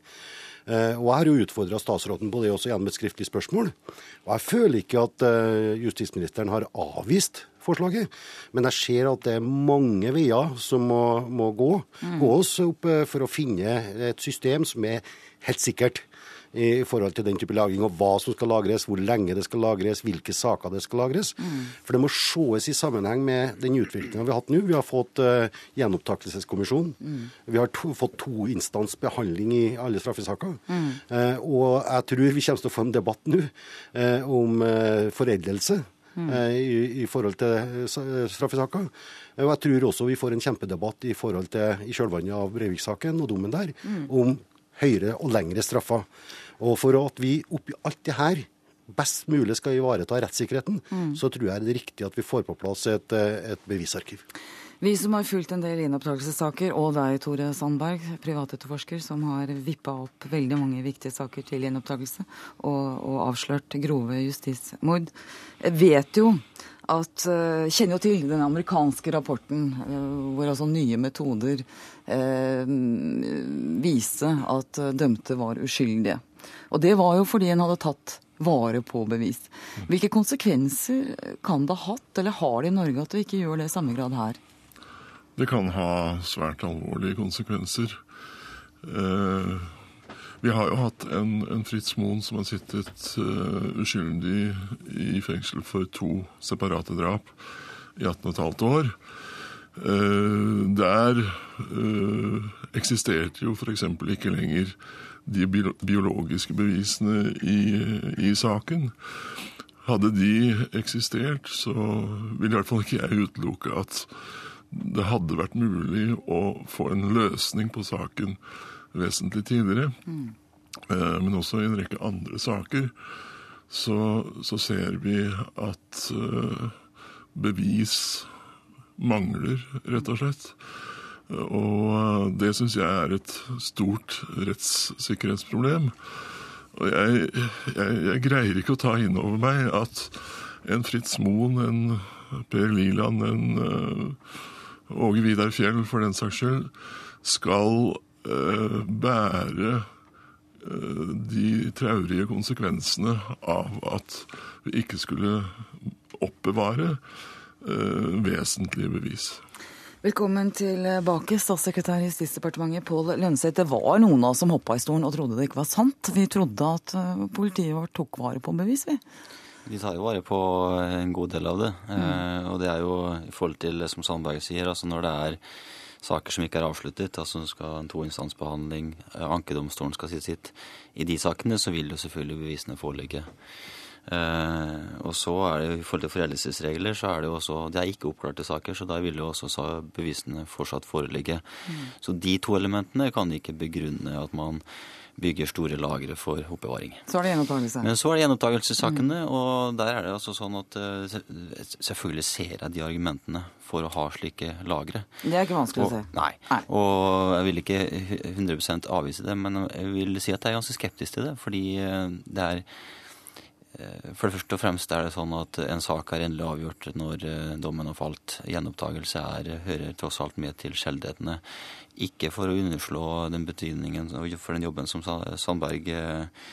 Eh, Og jeg har jo utfordra statsråden på det også gjennom et skriftlig spørsmål. Og jeg føler ikke at eh, justisministeren har avvist forslaget, men jeg ser at det er mange veier som må, må gå, oss opp eh, for å finne et system som er helt sikkert i forhold til den type lagring, og hva som skal lagres, hvor lenge det skal lagres, hvilke saker det skal lagres. For det må ses i sammenheng med den utviklingen vi har hatt nå. Vi har fått uh, gjenopptakelseskommisjon. Vi har to, fått toinstans behandling i alle straffesaker. Eh, og jeg tror vi kommer til å få en debatt nå uh, om uh, foreldelse. i, i forhold til straffesaker. Og jeg tror også vi får en kjempedebatt i forhold til i kjølvannet av Breivik-saken og dommen der, om høyere og lengre straffer. Og for at vi oppi alt det her best mulig skal ivareta rettssikkerheten, så tror jeg det er riktig at vi får på plass et, eh, et bevisarkiv. Vi som har fulgt en del gjenopptakelsessaker, og deg, Tore Sandberg, privatetterforsker, som har vippa opp veldig mange viktige saker til gjenopptakelse og, og avslørt grove justismord, vet jo at eh, Kjenner jo til den amerikanske rapporten eh, hvor altså nye metoder eh, viste at dømte var uskyldige. Og det var jo fordi en hadde tatt vare på bevis. Hvilke konsekvenser kan det ha hatt, eller har det i Norge, at vi ikke gjør det i samme grad her? Det kan ha svært alvorlige konsekvenser. Eh, vi har jo hatt en, en Fritz Moen som har sittet eh, uskyldig i fengsel for to separate drap i 18 15 år. Eh, der eh, eksisterte jo f.eks. ikke lenger de biologiske bevisene i, i saken. Hadde de eksistert, så ville i hvert fall ikke jeg utelukke at det hadde vært mulig å få en løsning på saken vesentlig tidligere. Mm. Men også i en rekke andre saker så, så ser vi at eh, bevis mangler, rett og slett. Og eh, det syns jeg er et stort rettssikkerhetsproblem. Og jeg, jeg, jeg greier ikke å ta inn over meg at en Fritz Moen, en Per Liland, en eh, Åge Vidar Fjell for den saks skyld, skal eh, bære eh, de traurige konsekvensene av at vi ikke skulle oppbevare eh, vesentlige bevis. Velkommen tilbake, statssekretær i Justisdepartementet Pål Lønseth. Det var noen av oss som hoppa i stolen og trodde det ikke var sant. Vi trodde at eh, politiet vårt tok vare på bevis, vi. De tar jo vare på en god del av det. Eh, og det er jo i forhold til det som Sandberg sier, altså når det er saker som ikke er avsluttet, altså skal en toinstansbehandling, eh, ankedomstolen skal si sitt, i de sakene så vil jo selvfølgelig bevisene foreligge. Eh, og så er det i forhold til foreldelsesregler, så er det jo også Det er ikke oppklarte saker, så da vil jo også bevisene fortsatt foreligge. Så de to elementene kan ikke begrunne at man bygger store lagre for oppbevaring. Så er det gjenopptakelse. Men så er det gjenopptakelsessakene, og der er det altså sånn at eh, selvfølgelig ser jeg de argumentene for å ha slike lagre. Det er ikke vanskelig å Og, se. nei. Nei. Og jeg vil ikke 100% avvise det, men jeg vil si at jeg er ganske skeptisk til det. Fordi eh, det er For det første og fremst er det sånn at en sak er endelig avgjort når eh, dommen har falt. Gjenopptakelse er, hører tross alt med til sjeldenhetene. Ikke for å underslå den betydningen for den jobben som Sandberg eh,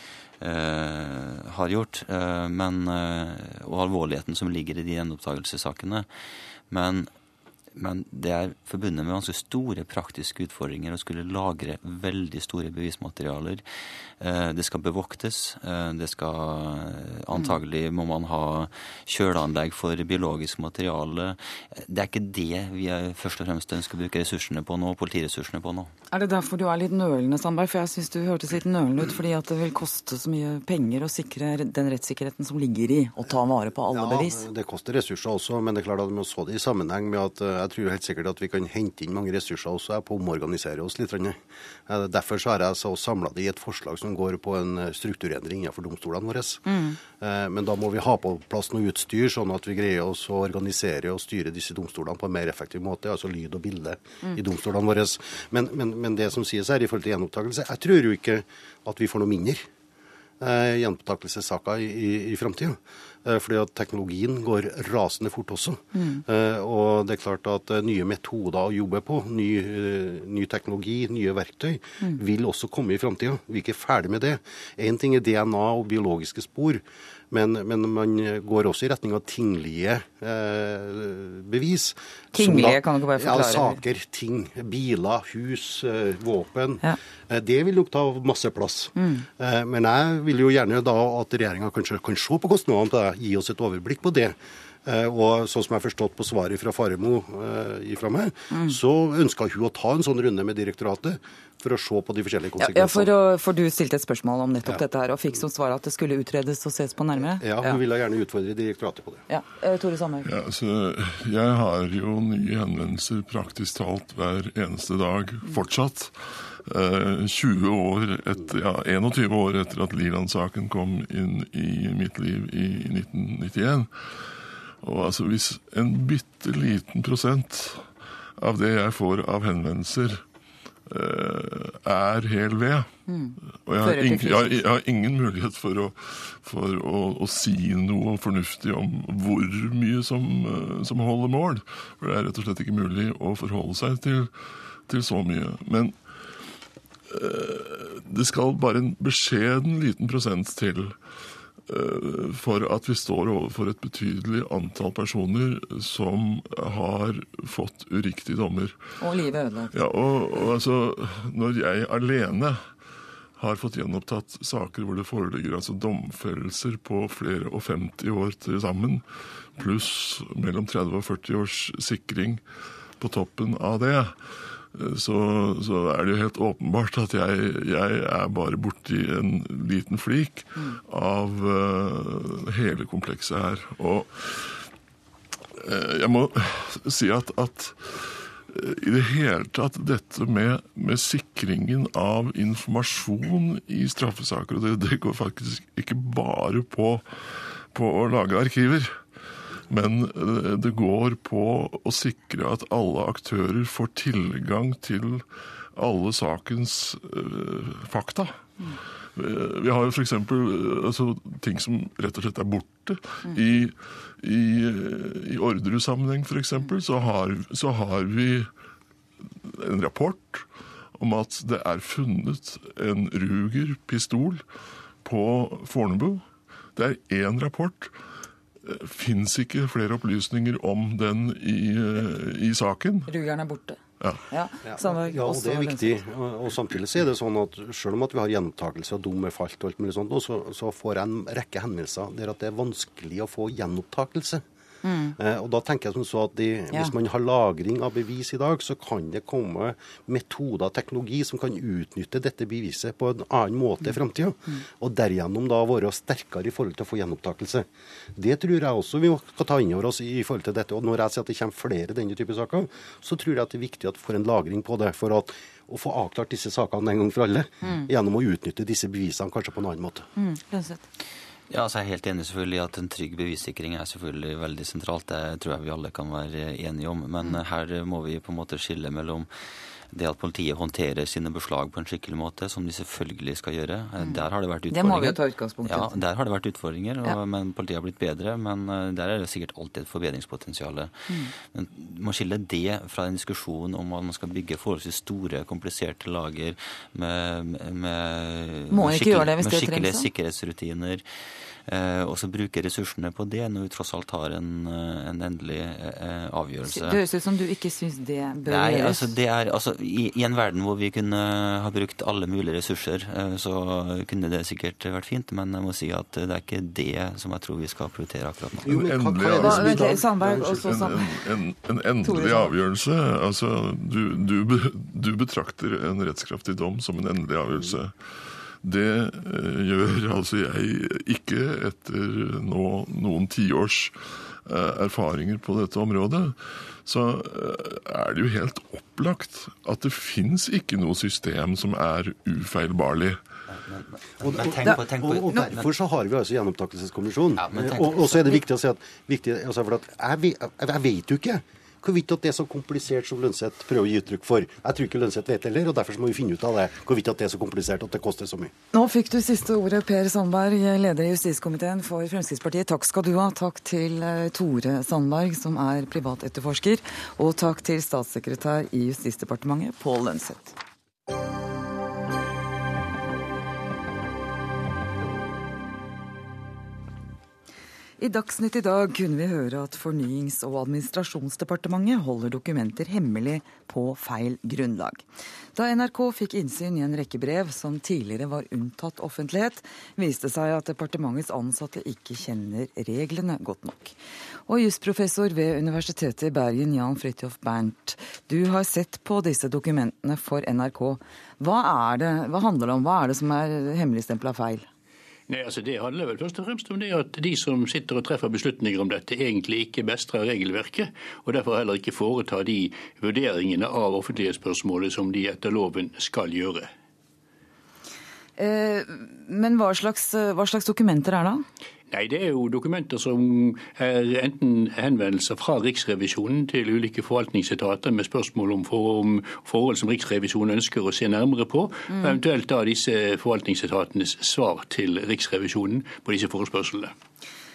eh, har gjort, eh, men, eh, og alvorligheten som ligger i de gjenopptakelsessakene. Men, men det er forbundet med ganske store praktiske utfordringer å skulle lagre veldig store bevismaterialer. Eh, Det skal bevoktes. eh, Det skal Antagelig må man ha kjøleanlegg for biologisk materiale. Det er ikke det vi er først og fremst ønsker å bruke ressursene på nå, politiressursene på nå. Er det derfor du er litt nølende, Sandberg? For jeg syns du hørtes litt nølende ut fordi at det vil koste så mye penger å sikre den rettssikkerheten som ligger i å ta vare på alle bevis. det koster ressurser også, men det er klart at vi må så det i sammenheng med at eh, jeg tror helt sikkert at vi kan hente inn mange ressurser også på å omorganisere oss litt. Eh, Derfor så har jeg så samla det i et forslag som går på en eh, strukturendring innenfor domstolene våre. Mm. Men da må vi ha på plass noe utstyr, sånn at vi greier oss å organisere og styre disse domstolene på en mer effektiv måte, altså lyd og bilde i domstolene våre. Men, men, men det som sies her i forhold til gjenopptakelse, jeg tror jo ikke at vi får noe mindre eh, gjenopptakelsessaker i, i, i framtida. Eh, fordi at teknologien går rasende fort også. Eh, og det er klart at eh, nye metoder å jobbe på, ny, eh, ny teknologi, nye verktøy, vil også komme i framtida. Vi er ikke ferdig med det. Én ting er DNA og biologiske spor. Men, men man går også i retning av tinglige eh, bevis. Tinglige, da- kan du ikke bare Ja, saker, ting, biler, hus, eh, våpen. Ja. Eh, Det vil nok ta masse plass. Eh, Men jeg vil jo gjerne da at regjeringa kanskje kan se på kostnadene til det, gi oss et overblikk på det. Eh, Og sånn som jeg har forstått på svaret fra Faremo ifra meg, mm. så ønska hun å ta en sånn runde med direktoratet for å se på de forskjellige Ja, konsekvensene. ja for, å, for du stilte et spørsmål om nettopp Ja. dette her, og fikk som svar at det skulle utredes og ses på nærmere? Ja, hun ville gjerne utfordre direktoratet på det. Ja. Eh, Tore Sandberg. Ja, så jeg har jo nye henvendelser praktisk talt hver eneste dag fortsatt. Eh, 20 år etter, ja, 21 år etter at Liland-saken kom inn i mitt liv i 1991. Og altså hvis en bitte liten prosent av det jeg får av henvendelser, eh, er hel ved Og jeg har, ingen, jeg, har, jeg har ingen mulighet for, å, for å, å si noe fornuftig om hvor mye som, eh, som holder mål. For det er rett og slett ikke mulig å forholde seg til, til så mye. Men eh, det skal bare en beskjeden liten prosent til for at vi står overfor et betydelig antall personer som har fått uriktige dommer. Og livet ødelagt. Ja, og, og altså, når jeg alene har fått gjenopptatt saker hvor det foreligger altså domfellelser på flere og 50 år til sammen, pluss mellom 30 og 40 års sikring på toppen av det, så, så er det jo helt åpenbart at jeg, jeg er bare borti en liten flik av uh, hele komplekset her. Og uh, jeg må si at, at i det hele tatt dette med, med sikringen av informasjon i straffesaker, og det, det går faktisk ikke bare på, på å lage arkiver. Men eh, det går på å sikre at alle aktører får tilgang til alle sakens eh, fakta. Eh, Vi har jo f.eks. Altså, ting som rett og slett er borte. I, i, i Orderud-sammenheng f.eks. Så, har- så har vi en rapport om at det er funnet en Ruger-pistol på Fornebu. Det er én rapport. Fins ikke flere opplysninger om den i, i saken. Rugeren er borte. Ja. Ja, Ja, og det er viktig. Og, samtidig så er det sånn at selv om at vi har gjentakelse og dom er falt, og alt mulig sånt, så, så får jeg en rekke henvendelser der at det er vanskelig å få gjenopptakelse. Eh, og da tenker jeg som så at de, Mm. Ja. Hvis man har lagring av bevis i dag, så kan det komme metoder og teknologi som kan utnytte dette beviset på en annen måte i framtida. Mm. Og derigjennom da være sterkere i forhold til å få gjenopptakelse. Det tror jeg også vi skal ta inn over oss i forhold til dette. Og når jeg sier at det kommer flere denne type saker, så tror jeg at det er viktig at vi får en lagring på det. for at å få avklart disse sakene en gang for alle, gjennom å utnytte disse bevisene kanskje på en annen måte. Mm. Ja, altså Jeg er helt enig selvfølgelig at en trygg bevissikring er selvfølgelig veldig sentralt. Det tror jeg vi alle kan være enige om. Men her må vi på en måte skille mellom det at politiet håndterer sine beslag på en skikkelig måte, som de selvfølgelig skal gjøre. Der har det vært utfordringer. Det må vi jo ta utgangspunkt i. Ja, der har det vært utfordringer, og, Ja. men politiet har blitt bedre. Men eh, der er det sikkert alltid et forbedringspotensial. Mm. Men man skiller det fra en diskusjon om at man skal bygge forholdsvis store, kompliserte lager med, med, med med skikkelige da? sikkerhetsrutiner. Eh, og så bruke ressursene på det når vi tross alt har en, eh, en endelig eh, avgjørelse. Det høres ut som du ikke syns det bør Nei, gjøres. altså det er, altså, i, I en verden hvor vi kunne ha brukt alle mulige ressurser, eh, så kunne det sikkert vært fint. Men jeg må si at det er ikke det som jeg tror vi skal prioritere akkurat nå. Jo, men endelig En, en, en, en endelig avgjørelse altså, du, du, du betrakter en rettskraftig dom som en endelig avgjørelse. Det eh, gjør altså jeg ikke etter nå noen tiårs eh, erfaringer på dette området. Så eh, er det jo helt opplagt at det fins ikke noe system som er ufeilbarlig. Men, Men og, tenk på- tenk på- og, og derfor så har vi altså gjenopptakelseskommisjonen. Ja, og, og så er det viktig å si at, viktig, altså for at jeg, jeg, jeg vet jo ikke hvorvidt at det er så komplisert som Lønseth prøver å gi uttrykk for. Jeg tror ikke Lønseth vet heller, og derfor må vi finne ut av det. Hvorvidt at det er så komplisert at det koster så mye. Nå fikk du siste ordet, Per Sandberg, leder i justiskomiteen for Fremskrittspartiet. Takk skal du ha. Takk til eh, Tore Sandberg, som er privatetterforsker, og takk til statssekretær i Justisdepartementet, Pål Lønseth. I Dagsnytt i dag kunne vi høre at Fornyings- og administrasjonsdepartementet holder dokumenter hemmelig på feil grunnlag. Da NRK fikk innsyn i en rekke brev som tidligere var unntatt offentlighet, viste seg at departementets ansatte ikke kjenner reglene godt nok. Og jusprofessor ved Universitetet i Bergen, Jan Fridtjof Bernt, du har sett på disse dokumentene for NRK. Hva, det, hva handler det om? Hva er det som er hemmeligstempla feil? Nei, altså Det handler vel først og fremst om det at de som sitter og treffer beslutninger om dette, egentlig ikke mestrer regelverket, og derfor heller ikke foretar de vurderingene av offentlighetsspørsmålet som de etter loven skal gjøre. Eh, men hva slags, hva slags dokumenter er det? Nei, Det er jo dokumenter som er enten henvendelser fra Riksrevisjonen til ulike forvaltningsetater med spørsmål om, for, om forhold som Riksrevisjonen ønsker å se nærmere på, mm. eventuelt da disse forvaltningsetatenes svar til Riksrevisjonen på disse forespørslene.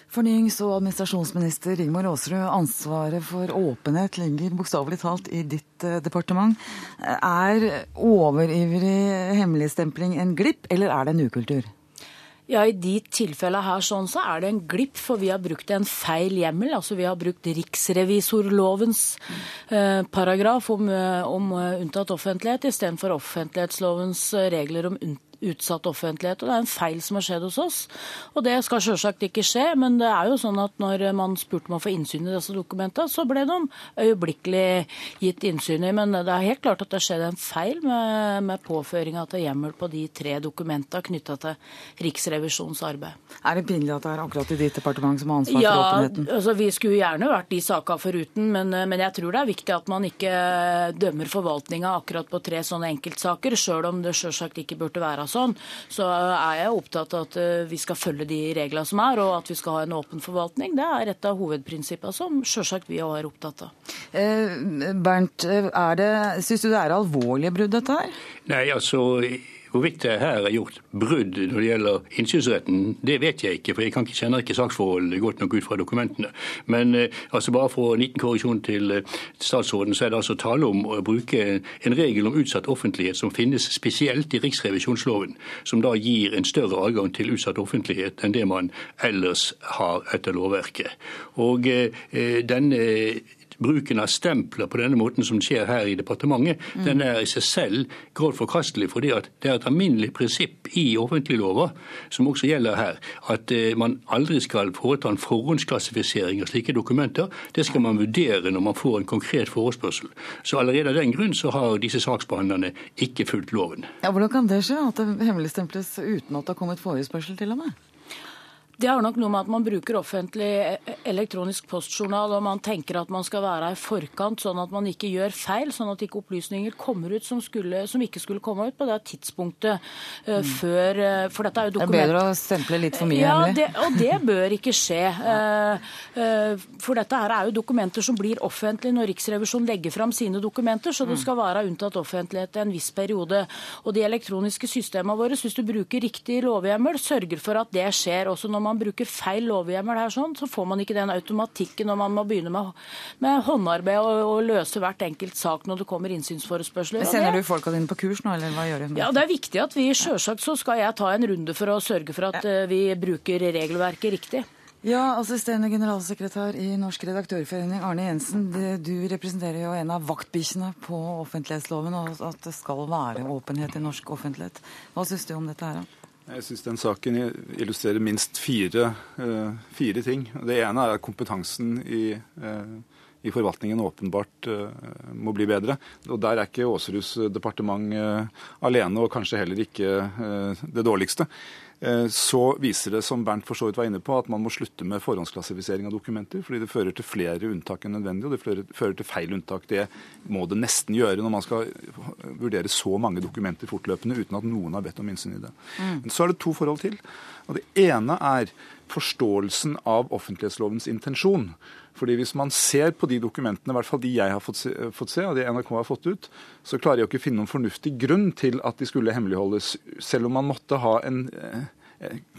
Fornyings- og administrasjonsminister Rigmor Aasrud, ansvaret for åpenhet ligger bokstavelig talt i ditt eh, departement. Er overivrig hemmeligstempling en glipp, eller er det en ukultur? Ja, I de tilfellene her sånn, så er det en glipp, for vi har brukt en feil hjemmel. altså Vi har brukt riksrevisorlovens eh, paragraf om, eh, om unntatt offentlighet istedenfor offentlighetslovens regler om unntatt utsatt offentlighet. og Det er en feil som har skjedd hos oss. Og det skal selvsagt ikke skje, men det er jo sånn at når man spurte om å få innsyn i disse dokumentene, så ble de øyeblikkelig gitt innsyn i. Men det er helt klart at det skjedde en feil med, med påføringa til hjemmel på de tre dokumentene knytta til Riksrevisjonens arbeid. Er det pinlig at det er akkurat i ditt departement som har ansvar ja, for åpenheten? Ja, altså vi skulle gjerne vært de sakene foruten, men, men jeg tror det er viktig at man ikke dømmer forvaltninga akkurat på tre sånne enkeltsaker, sjøl om det selvsagt ikke burde være sånn, så er jeg opptatt av at eh, vi skal følge de reglene som er, og at vi skal ha en åpen forvaltning. Det er et av hovedprinsippene som selvsagt vi òg er opptatt av. Eh, Bernt, er det, syns du det er alvorlige brudd, dette her? Nei, altså Hvorvidt det her er gjort brudd når det gjelder innsynsretten, det vet jeg ikke. For jeg ikke, kjenner ikke saksforholdene godt nok ut fra dokumentene. Men eh, altså bare for en liten korreksjon til eh, statsråden, så er det altså tale om å bruke en regel om utsatt offentlighet som finnes spesielt i riksrevisjonsloven. Som da gir en større adgang til utsatt offentlighet enn det man ellers har etter lovverket. Og eh, denne bruken av stempler på denne måten som skjer her i departementet, mm. den er i seg selv grovt forkastelig. fordi det er et alminnelig prinsipp i offentliglover, som også gjelder her, at eh, man aldri skal foreta en forhåndsklassifisering av slike dokumenter. Det skal man vurdere når man får en konkret forespørsel. Så allerede av den grunn så har disse saksbehandlerne ikke fulgt loven. Ja, Hvordan kan det skje, at det hemmeligstemples uten at det har kommet forespørsel til og med? Det har nok noe med at man bruker offentlig e- elektronisk postjournal, og man tenker at man skal være i forkant, sånn at man ikke gjør feil, sånn at ikke opplysninger kommer ut som, skulle, som ikke skulle komme ut på det tidspunktet uh, før uh, For dette er jo dokument... Det er bedre å stemple litt for mye ja, hemmelig? Det, og det <laughs> bør ikke skje. Uh, for dette her er jo dokumenter som blir offentlige når Riksrevisjonen legger fram sine dokumenter, så det mm. skal være unntatt offentlighet en viss periode. Og de elektroniske systemene våre, hvis du bruker riktig lovhjemmel, sørger for at det skjer også når man man bruker feil lovhjemmel her, sånn, så får man ikke den automatikken når man må begynne med, med håndarbeid og, og, løse hvert enkelt sak når det kommer innsynsforespørsler. Sender du folka dine på kurs nå, eller hva gjør du? Ja, Det er viktig at vi Selvsagt så skal jeg ta en runde for å sørge for at ja. Eh, vi bruker regelverket riktig. Ja, assisterende generalsekretær i Norsk redaktørforening, Arne Jensen. Du representerer jo en av vaktbikkjene på offentlighetsloven, og at det skal være åpenhet i norsk offentlighet. Hva syns du om dette her? da? Jeg syns den saken illustrerer minst fire, uh, fire, ting. Det ene er at kompetansen i, uh, i forvaltningen åpenbart uh, må bli bedre. Og Der er ikke Aasruds departement alene, og kanskje heller ikke det dårligste. Eh, så viser det, som Bernt for så vidt var inne på, at man må slutte med forhåndsklassifisering av dokumenter. Fordi det fører til flere unntak enn nødvendig, og det fører til feil unntak. Det må det nesten gjøre når man skal vurdere så mange dokumenter fortløpende uten at noen har bedt om innsyn i det. Mm. Men så er det to forhold til. Og Det ene er forståelsen av offentlighetslovens intensjon. Fordi Hvis man ser på de dokumentene, i hvert fall de jeg har fått se, fått se, og de NRK har fått ut, så klarer jeg ikke å finne noen fornuftig grunn til at de skulle hemmeligholdes, selv om man måtte ha en eh,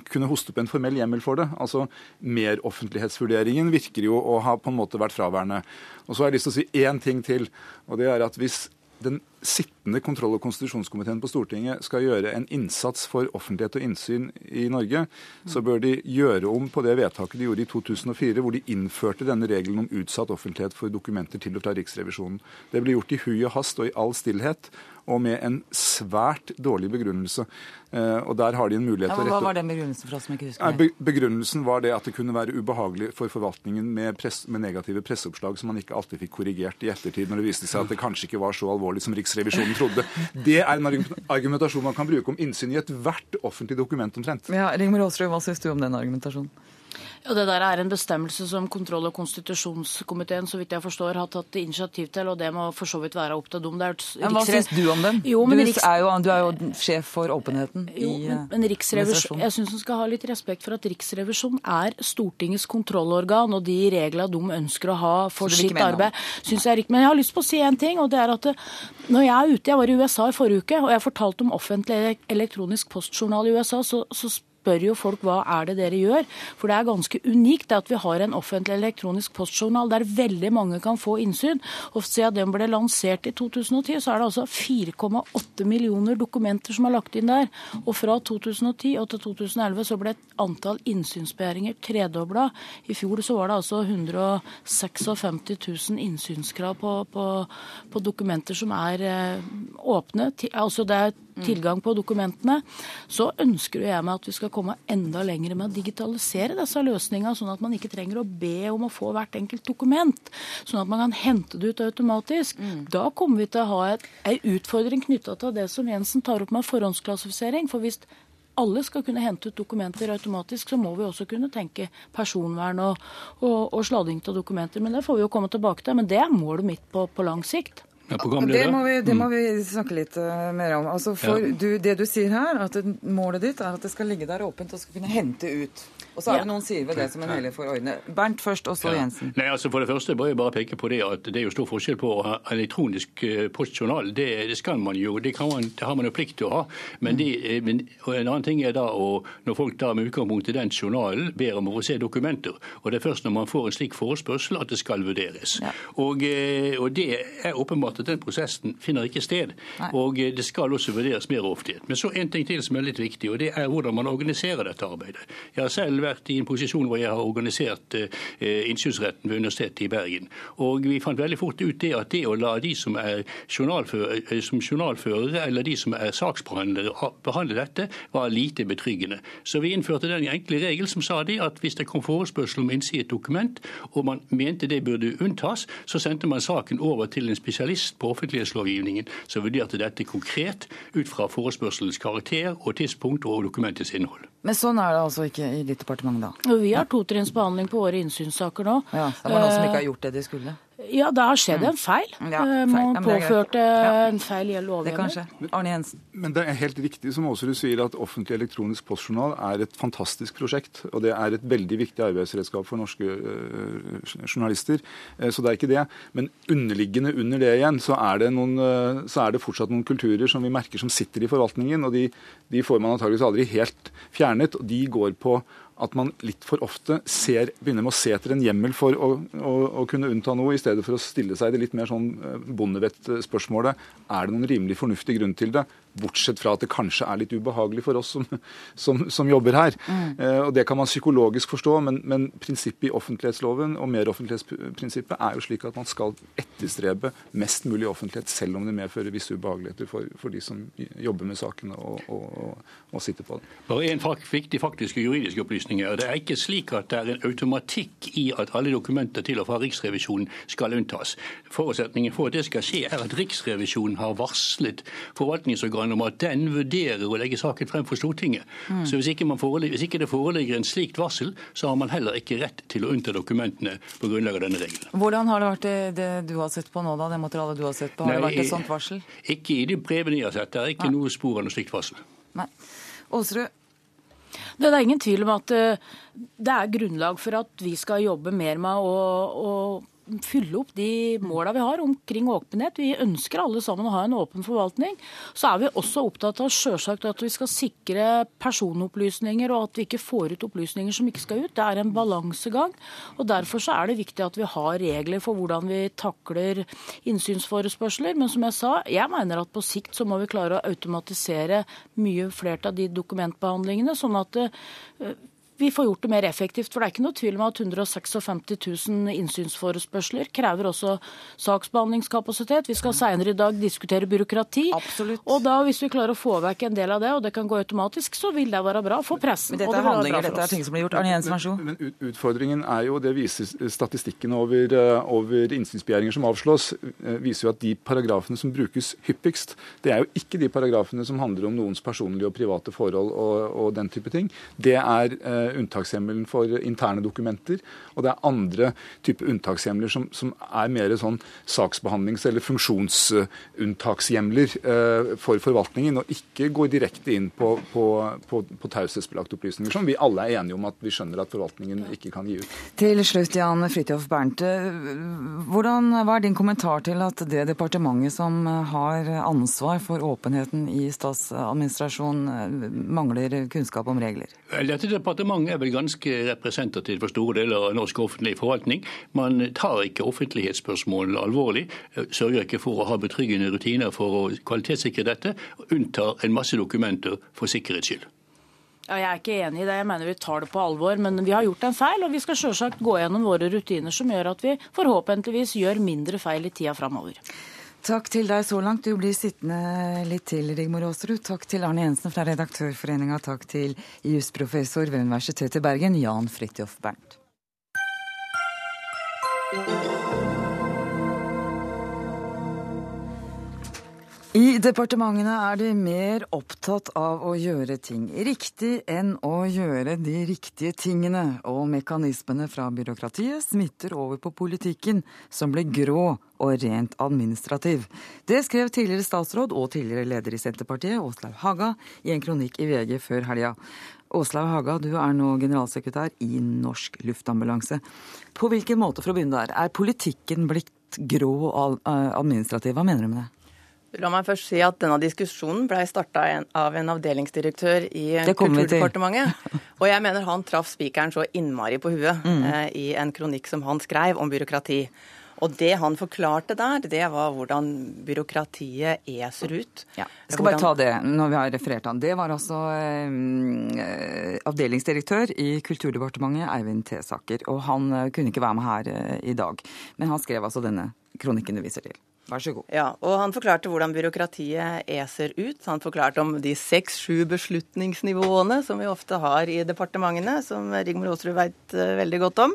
kunne hoste opp en formell hjemmel for det. Altså Meroffentlighetsvurderingen virker jo å ha på en måte vært fraværende. Og så har jeg lyst til å si én ting til. og det er at Hvis den sittende kontroll- og konstitusjonskomiteen på Stortinget skal gjøre en innsats for offentlighet og innsyn i Norge, så bør de gjøre om på det vedtaket de gjorde i 2004, hvor de innførte denne regelen om utsatt offentlighet for dokumenter til og fra Riksrevisjonen. Det ble gjort i hui og hast og i all stillhet og med en svært dårlig begrunnelse. Eh, og der har de en mulighet Ja, til å hva var den begrunnelsen for oss som ikke husker det? Begrunnelsen var det at det kunne være ubehagelig for forvaltningen med, press, med negative presseoppslag som man ikke alltid fikk korrigert i ettertid, når det viste seg at det kanskje ikke var så alvorlig som Riksrevisjonen trodde. Det er en argumentasjon man kan bruke om innsyn i ethvert offentlig dokument omtrent. Ja, Rigmor Aasrud, hva syns du om den argumentasjonen? Ja, Det der er en bestemmelse som kontroll- og konstitusjonskomiteen så vidt jeg forstår, har tatt initiativ til, og det må for så vidt være opp til dem. Det et- hva syns du om den? Jo, men du, Riks- er jo, du er jo sjef for åpenheten Jo, i men, men eh, Riksrevisjon, jeg syns en skal ha litt respekt for at Riksrevisjonen er Stortingets kontrollorgan, og de reglene de ønsker å ha for sitt arbeid, syns jeg er riktig. Men jeg har lyst på å si en ting, og det er at når jeg er ute Jeg var i USA i forrige uke, og jeg fortalte om offentlig elektronisk postjournal i USA, så, så spør jo folk hva er det dere gjør. For det er ganske unikt at vi har en offentlig elektronisk postjournal der veldig mange kan få innsyn. Og siden den ble lansert i 2010, så er det altså 4,8 millioner dokumenter som er lagt inn der. Og fra 2010 og til 2011 så ble et antall innsynsbegjæringer tredobla. I fjor så var det altså 156 000 innsynskrav på, på, på dokumenter som er eh, åpne. Altså det er tilgang på dokumentene. Så ønsker jeg meg at vi skal komme enda lenger med å digitalisere disse løsningene, sånn at man ikke trenger å be om å få hvert enkelt dokument. Sånn at man kan hente det ut automatisk. Da kommer vi til å ha et, en utfordring knytta til det som Jensen tar opp med forhåndsklassifisering. For hvis alle skal kunne hente ut dokumenter automatisk, så må vi også kunne tenke personvern og, og, og sladding av dokumenter. Men det får vi jo komme tilbake til. Men det er målet mitt på, på lang sikt. Ja, Det må, vi, det må Mm. vi snakke litt eh, mer om. Altså for Ja. du, det du sier her, at målet ditt er at det skal ligge der åpent og skal kunne hente ut. Og så er Ja. noen sider ved det som en heller får ordne. Bernt først, og så Ja. Jensen. Nei, altså For det første bør jeg bare peke på det at det er jo stor forskjell på å ha elektronisk eh, postjournal. Det, det skal man jo, det, kan man, det har man jo plikt til å ha. Men, det, eh, men og en annen ting er da å, når folk da med utgangspunkt i den journalen ber om å få se dokumenter. Og det er først når man får en slik forespørsel at det skal vurderes. Og, eh, og det er åpenbart at den prosessen finner ikke sted. Nei. Og det skal også vurderes mer ofte. Men så en ting til som er litt viktig, og det er hvordan man organiserer dette arbeidet. Jeg har selv vært i en posisjon hvor jeg har organisert eh, innsynsretten ved Universitetet i Bergen. Og vi fant veldig fort ut det at det å la de som er journalførere, eh, som journalførere eller de som er saksbehandlere behandle dette, var lite betryggende. Så vi innførte den enkle regel som sa det at hvis det kom forespørsel om innsyn i et dokument, og man mente det burde unntas, så sendte man saken over til en spesialist på offentlighetslovgivningen som vurderte dette konkret ut fra forespørselens karakter og tidspunkt og dokumentets innhold. Men sånn er det altså ikke i ditt departement, da. Vi har totrinnsbehandling på våre innsynssaker nå. Ja, det var noen som ikke Eh, har gjort det de skulle. Ja, det har skjedd en feil. Ja, Eh, feil. Man Ja, er greit. påførte Ja. en feil i Det lovhjemmel. Arne Jensen. Men det er helt riktig som Aasrud sier at offentlig elektronisk postjournal er et fantastisk prosjekt. Og det er et veldig viktig arbeidsredskap for norske øh, journalister. Eh, Så det er ikke det. Men underliggende under det igjen, så er det, noen, så er det fortsatt noen kulturer som vi merker som sitter i forvaltningen. Og de, de får man antageligvis aldri helt fjernet. Og de går på at man litt for ofte ser, begynner med å se etter en hjemmel for å, å, å kunne unnta noe, i stedet for å stille seg det litt mer sånn eh, Bondevett-spørsmålet. Er det noen rimelig fornuftig grunn til det? Bortsett fra at det kanskje er litt ubehagelig for oss som, som, som jobber her. Eh, og Det kan man psykologisk forstå, men, men prinsippet i offentlighetsloven og meroffentlighetsprinsippet er jo slik at man skal etterstrebe mest mulig offentlighet, selv om det medfører visse ubehageligheter for, for de som jobber med sakene og, og, og, og sitter på det. Bare en viktig faktiske juridiske opplysninger. Det er ikke slik at det er en automatikk i at alle dokumenter til og fra Riksrevisjonen skal unntas. Forutsetningen for at det skal skje, er at Riksrevisjonen har varslet forvaltningsorganet om at den vurderer å legge saken frem for Stortinget. Mm. Så hvis ikke, man hvis ikke det foreligger en slikt varsel, så har man heller ikke rett til å unnta dokumentene på grunnlag av denne regelen. Hvordan har det vært det, det du har sett på nå, da? Det materialet du har sett på? Har det vært et sånt varsel? Ikke i de brevene jeg har sett. Det er ikke noe spor av noe slikt varsel. Nei. Åsru? Det er ingen tvil om at eh, det er grunnlag for at vi skal jobbe mer med å, å fylle opp de måla vi har omkring åpenhet. Vi ønsker alle sammen å ha en åpen forvaltning. Så er vi også opptatt av selvsagt at vi skal sikre personopplysninger, og at vi ikke får ut opplysninger som ikke skal ut. Det er en balansegang. og Derfor så er det viktig at vi har regler for hvordan vi takler innsynsforespørsler. Men som jeg sa, jeg mener at på sikt så må vi klare å automatisere mye flere av de dokumentbehandlingene, sånn at eh, vi får gjort det mer effektivt. For det er ikke noe tvil om at 156 000 innsynsforespørsler krever også saksbehandlingskapasitet. Vi skal senere i dag diskutere byråkrati. Absolutt. Og da, hvis vi klarer å få vekk en del av det, og det kan gå automatisk, så vil det være bra for pressen. Men dette det er handlinger, dette er ting som blir gjort. Arne Jensen, vær så god. Men ut- utfordringen er jo, det viser statistikken over, eh, over innsynsbegjæringer som avslås, eh, viser jo at de paragrafene som brukes hyppigst, det er jo ikke de paragrafene som handler om noens personlige og private forhold og, og den type ting. Det er eh, unntakshjemmelen for interne dokumenter, og det er andre type unntakshjemler som, som er mer sånn saksbehandlings- eller funksjonsunntakshjemler eh, for forvaltningen, og ikke går direkte inn på, på, på, på taushetsbelagte opplysninger, som vi alle er enige om at vi skjønner at forvaltningen ikke kan gi ut. Til slutt, Jan Fridtjof Bernte, Hvordan, hva er din kommentar til at det departementet som har ansvar for åpenheten i statsadministrasjonen, mangler kunnskap om regler? Vel, Dette departementet er vel ganske representativt for store deler av norsk offentlig forvaltning. Man tar ikke offentlighetsspørsmålene alvorlig, sørger ikke for å ha betryggende rutiner for å kvalitetssikre dette, og unntar en masse dokumenter for sikkerhets skyld. Ja, jeg er ikke enig i det. Jeg mener vi tar det på alvor. Men vi har gjort en feil, og vi skal selvsagt gå gjennom våre rutiner som gjør at vi forhåpentligvis gjør mindre feil i tida framover. Takk til deg så langt. Du blir sittende litt til, Rigmor Aasrud. Takk til Arne Jensen fra Redaktørforeninga. Takk til jusprofessor ved Universitetet i Bergen, Jan Fridtjof Bernt. I departementene er de mer opptatt av å gjøre ting riktig enn å gjøre de riktige tingene, og mekanismene fra byråkratiet smitter over på politikken, som blir grå og rent administrativ. Det skrev tidligere statsråd og tidligere leder i Senterpartiet, Åslaug Haga, i en kronikk i VG før helga. Åslaug Haga, du er nå generalsekretær i Norsk Luftambulanse. På hvilken måte, for å begynne der, er politikken blitt grå og administrativ? Hva mener du med det? La meg først si at denne diskusjonen blei starta av en avdelingsdirektør i. Kulturdepartementet. <laughs> Og jeg mener han traff spikeren så innmari på huet Mm. eh, i en kronikk som han skrev om byråkrati. Og det han forklarte der, det var hvordan byråkratiet eser ut. Jeg skal bare ta det når vi har referert han. Det var altså eh, avdelingsdirektør i Kulturdepartementet, Eivind Tesaker. Og han eh, kunne ikke være med her eh, i dag. Men han skrev altså denne kronikken du viser til. Vær så god. Ja, og han forklarte hvordan byråkratiet eser ut. Han forklarte om de seks-sju beslutningsnivåene som vi ofte har i departementene, som Rigmor Aasrud veit veldig godt om.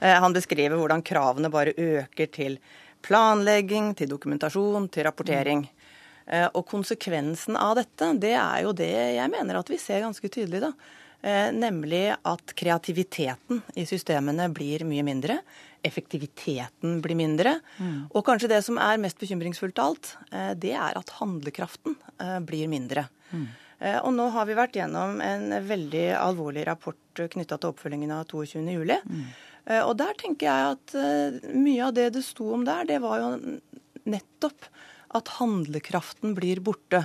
Eh, Han beskriver hvordan kravene bare øker til planlegging, til dokumentasjon, til rapportering. Eh, Og konsekvensen av dette, det er jo det jeg mener at vi ser ganske tydelig, da. Eh, Nemlig at kreativiteten i systemene blir mye mindre. Effektiviteten blir mindre. Og kanskje det som er mest bekymringsfullt av alt, eh, det er at handlekraften eh, blir mindre. Mm. Og nå har vi vært gjennom en veldig alvorlig rapport knytta til oppfølgingen av 22.07. Mm. Og der tenker jeg at mye av det det sto om der, det var jo nettopp at handlekraften blir borte.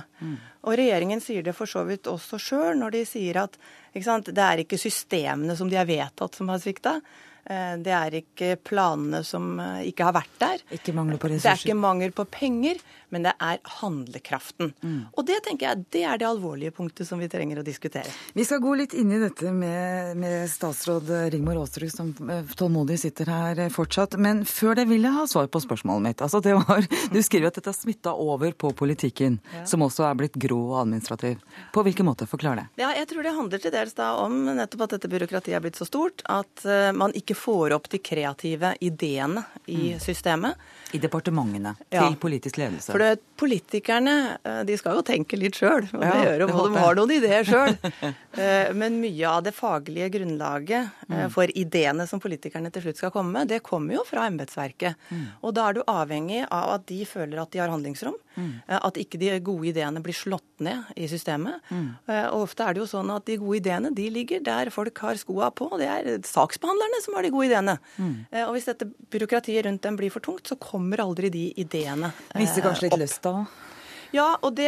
Og regjeringen sier det for så vidt også sjøl når de sier at ikke sant, det er ikke systemene som de har vedtatt som har svikta. Eh, Det er ikke planene som eh, ikke har vært der. Ikke Det er ikke mangel på penger, men det er handlekraften. Og det tenker jeg det er det alvorlige punktet som vi trenger å diskutere. Vi skal gå litt inn i dette med, med statsråd Rigmor Aasrud, som eh, tålmodig sitter her eh, fortsatt. Men før det vil jeg ha svar på spørsmålet mitt. Altså, det var, <laughs> du skriver at dette har smitta over på politikken, Ja. som også er blitt grå og administrativ. På hvilken måte? Forklar det. Ja, jeg tror det handler til dels da om nettopp at dette byråkratiet er blitt så stort at eh, man ikke får opp de kreative ideene i systemet. I departementene, Ja. til politisk ledelse. For det, Politikerne eh, de skal jo tenke litt sjøl, og Ja, det gjør jo og de har noen ideer sjøl. <laughs> Men mye av det faglige grunnlaget eh, Mm. for ideene som politikerne til slutt skal komme med, det kommer jo fra embetsverket. Mm. Og da er du avhengig av at de føler at de har handlingsrom. Mm. eh, At ikke de gode ideene blir slått ned i systemet. Eh, Og ofte er det jo sånn at de gode ideene de ligger der folk har skoa på. Det er saksbehandlerne som har de gode ideene. Eh, Og hvis dette byråkratiet rundt dem blir for tungt, så kommer aldri de ideene Mister kanskje litt opp. lyst da? Ja, og det,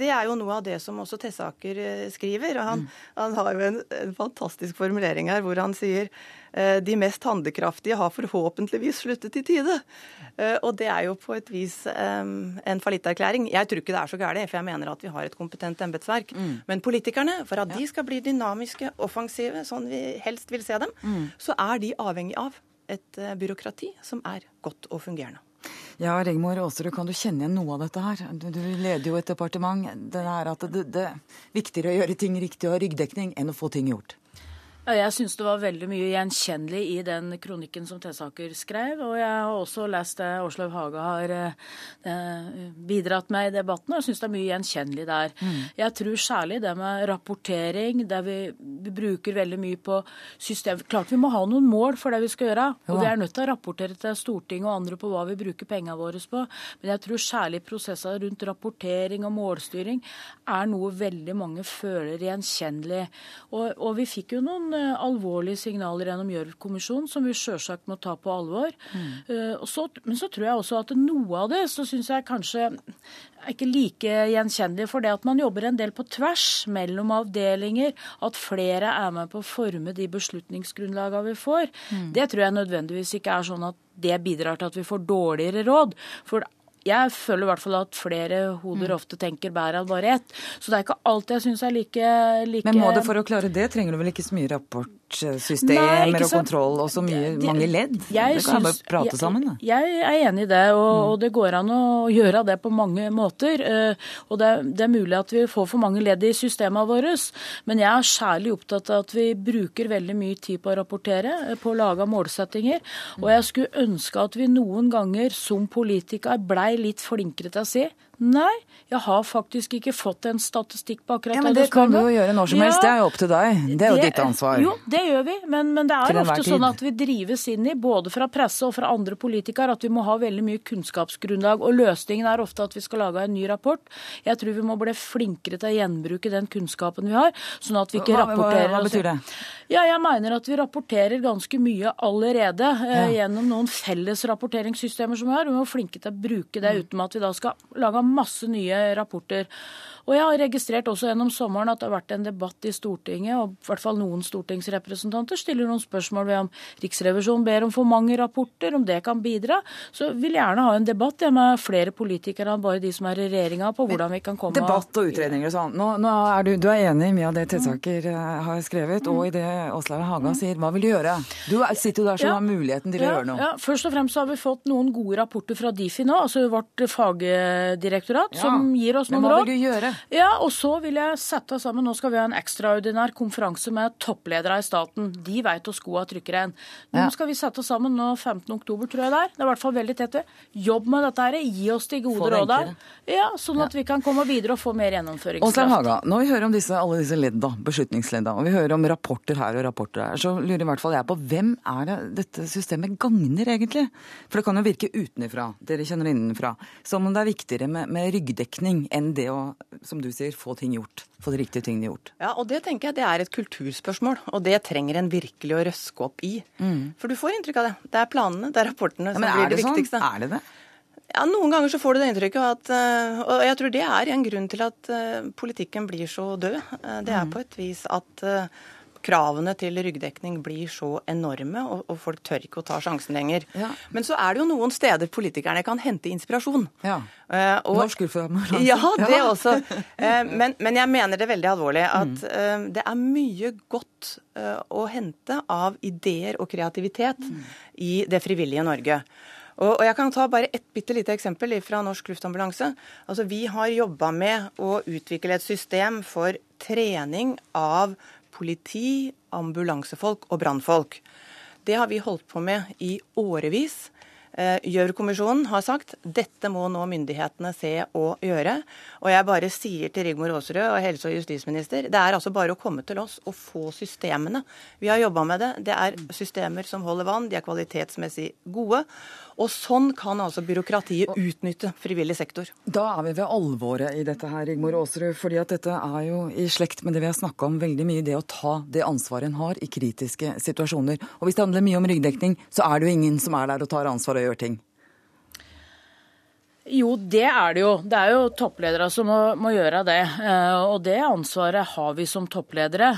det er jo noe av det som også Tesaker eh, skriver. og Han, han har jo en, en fantastisk formulering her hvor han sier eh, de mest handlekraftige har forhåpentligvis sluttet i tide. Eh, Og det er jo på et vis um, en fallitterklæring. Jeg tror ikke det er så gærent, for jeg mener at vi har et kompetent embetsverk. Men politikerne, for at de skal bli dynamiske, offensive, sånn vi helst vil se dem, Mm. så er de avhengig av et eh, byråkrati som er godt og fungerende. Ja, Rigmor Aasrud, kan du kjenne igjen noe av dette her? Du, du leder jo et departement. Det er at det, det er viktigere å gjøre ting riktig og ha ryggdekning enn å få ting gjort. Ja, jeg syns det var veldig mye gjenkjennelig i den kronikken som Tesaker skrev. Og jeg har også lest det Åslaug Haga har eh, bidratt med i debatten, og jeg syns det er mye gjenkjennelig der. Jeg tror særlig det med rapportering, der vi, vi bruker veldig mye på system. Klart vi må ha noen mål for det vi skal gjøre, og vi er nødt til å rapportere til Stortinget og andre på hva vi bruker pengene våre på. Men jeg tror særlig prosesser rundt rapportering og målstyring er noe veldig mange føler gjenkjennelig. Og, og vi fikk jo noen eh, alvorlige signaler gjennom Gjørv-kommisjonen som vi sjølsagt må ta på alvor. Mm. og så, men så tror jeg også at noe av det så syns jeg kanskje er ikke like gjenkjennelig for det at man jobber en del på tvers mellom avdelinger, at flere er med på å forme de beslutningsgrunnlagene vi får. Det tror jeg nødvendigvis ikke er sånn at det bidrar til at vi får dårligere råd. For jeg føler i hvert fall at flere hoder ofte tenker bedre enn bare ett. Så det er ikke alt jeg syns er like, like Men må det for å klare det, trenger du vel ikke så mye rapportsystemer Nei, og kontroll og så mye, mange ledd? Jeg det kan synes, bare prate jeg- sammen, da. Jeg er enig i det, og, og det går an å gjøre det på mange måter. eh, Og det, det er mulig at vi får for mange ledd i systemene våre, men jeg er særlig opptatt av at vi bruker veldig mye tid på å rapportere, eh, på å lage målsettinger. Og jeg skulle ønske at vi noen ganger som politikere blei litt flinkere til å si Nei, jeg har faktisk ikke fått en statistikk på akkurat Ja, men det det kan du jo gjøre når som helst. Det er jo opp til deg. Det er jo ditt ansvar. Jo, det gjør vi, men, men det er ofte sånn at vi drives inn i, både fra presse og fra andre politikere, at vi må ha veldig mye kunnskapsgrunnlag. Og løsningen er ofte at vi skal lage en ny rapport. Jeg tror vi må bli flinkere til å gjenbruke den kunnskapen vi har, sånn at vi ikke Hva- rapporterer hva hva, betyr det? Ja, jeg mener at vi rapporterer ganske mye allerede eh, Ja. gjennom noen felles rapporteringssystemer som vi har. Vi må være flinke til å bruke det uten at vi da skal lage masse nye rapporter. Og jeg har registrert også gjennom sommeren at det har vært en debatt i Stortinget, og i hvert fall noen stortingsrepresentanter stiller noen spørsmål ved om Riksrevisjonen ber om for mange rapporter, om det kan bidra. Så vil jeg gjerne ha en debatt med flere politikere enn bare de som er i regjeringa, på hvordan vi kan komme Debatt og utredninger og sånn. Nå, nå er du, du er enig i mye av det Tesaker eh, har skrevet, og i det Åslaug Haga sier. Hva vil du gjøre? Du er- sitter jo der som Ja. har muligheten til å ja, gjøre noe. Ja, Først og fremst har vi fått noen gode rapporter fra Difi nå, altså vårt fagdirektorat, Ja, som gir oss men hva vil du gjøre? Ja, og så vil jeg sette sammen, Nå skal vi ha en ekstraordinær konferanse med toppledere i staten. De veit hvor skoa trykker en. Nå Ja. skal vi sette sammen nå 15. oktober, tror jeg det er. Det er i hvert fall veldig tett. ved. Jobb med dette her. Gi oss de gode råda. Ja, sånn at vi kan komme videre og få mer gjennomføringskraft. gjennomføringskraft. Haga, når vi hører om disse, alle disse ledda, beslutningsledda, og vi hører om rapporter her og rapporter her, så lurer i hvert fall jeg på hvem er det dette systemet gagner egentlig? For det kan jo virke utenfra, dere kjenner det innenfra, som om det er viktigere med, med ryggdekning enn det å, som du sier, få ting gjort. Få de riktige tingene gjort. Ja, og det tenker jeg det er et kulturspørsmål, og det trenger en virkelig å røske opp i. For du får inntrykk av det. Det er planene, det er rapportene Ja, som blir det, det sånn? viktigste. Er det det? Ja, Noen ganger så får du det inntrykket at eh, Og jeg tror det er en grunn til at eh, politikken blir så død. Eh, Det er Mm. på et vis at kravene til ryggdekning blir så enorme, og, og folk tør ikke å ta sjansen lenger. Ja. Men så er det jo noen steder politikerne kan hente inspirasjon. Ja. Uh, og- Norsk urformannskap. <laughs> Ja, det Ja. også. Uh, Men, men jeg mener det veldig alvorlig at Mm. eh, det er mye godt uh, å hente av ideer og kreativitet Mm. i det frivillige Norge. Og jeg kan ta bare et bitte lite eksempel fra Norsk Luftambulanse. Altså, vi har jobba med å utvikle et system for trening av politi, ambulansefolk og brannfolk. Det har vi holdt på med i årevis. Eh, Gjørv-kommisjonen har sagt dette må nå myndighetene se og gjøre. Og jeg bare sier til Rigmor Aasrud og helse- og justisminister, det er altså bare å komme til oss og få systemene. Vi har jobba med det. Det er systemer som holder vann, de er kvalitetsmessig gode. Og sånn kan altså byråkratiet utnytte frivillig sektor. Da er vi ved alvoret i dette her, Rigmor Aasrud. fordi at dette er jo i slekt med det vi har snakka om veldig mye, det å ta det ansvaret en har i kritiske situasjoner. Og hvis det handler mye om ryggdekning, så er det jo ingen som er der og tar ansvar og gjør ting. Jo, det er det jo. Det er jo toppledere som må, må gjøre det. Eh, og det ansvaret har vi som toppledere.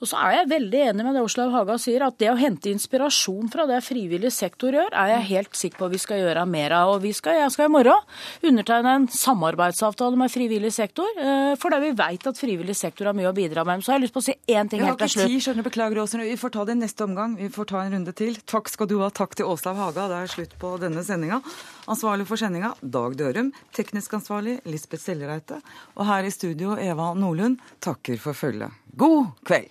Og så er jeg veldig enig med det Åslaug Haga sier, at det å hente inspirasjon fra det frivillig sektor gjør, er jeg helt sikker på vi skal gjøre mer av. Og vi skal, jeg skal i morgen undertegne en samarbeidsavtale med frivillig sektor, eh, fordi vi vet at frivillig sektor har mye å bidra med. Så har jeg lyst på å si én ting helt til slutt. Vi har ikke tid, skjønner Beklager, Åsen. Vi får ta det i neste omgang. Vi får ta en runde til. Takk skal du ha. Takk til Åslaug Haga. Det er slutt på denne sendinga. Ansvarlig for sendinga, Dag Dørum. Teknisk ansvarlig, Lisbeth Sellereite. Og her i studio, Eva Nordlund takker for følget. God kveld!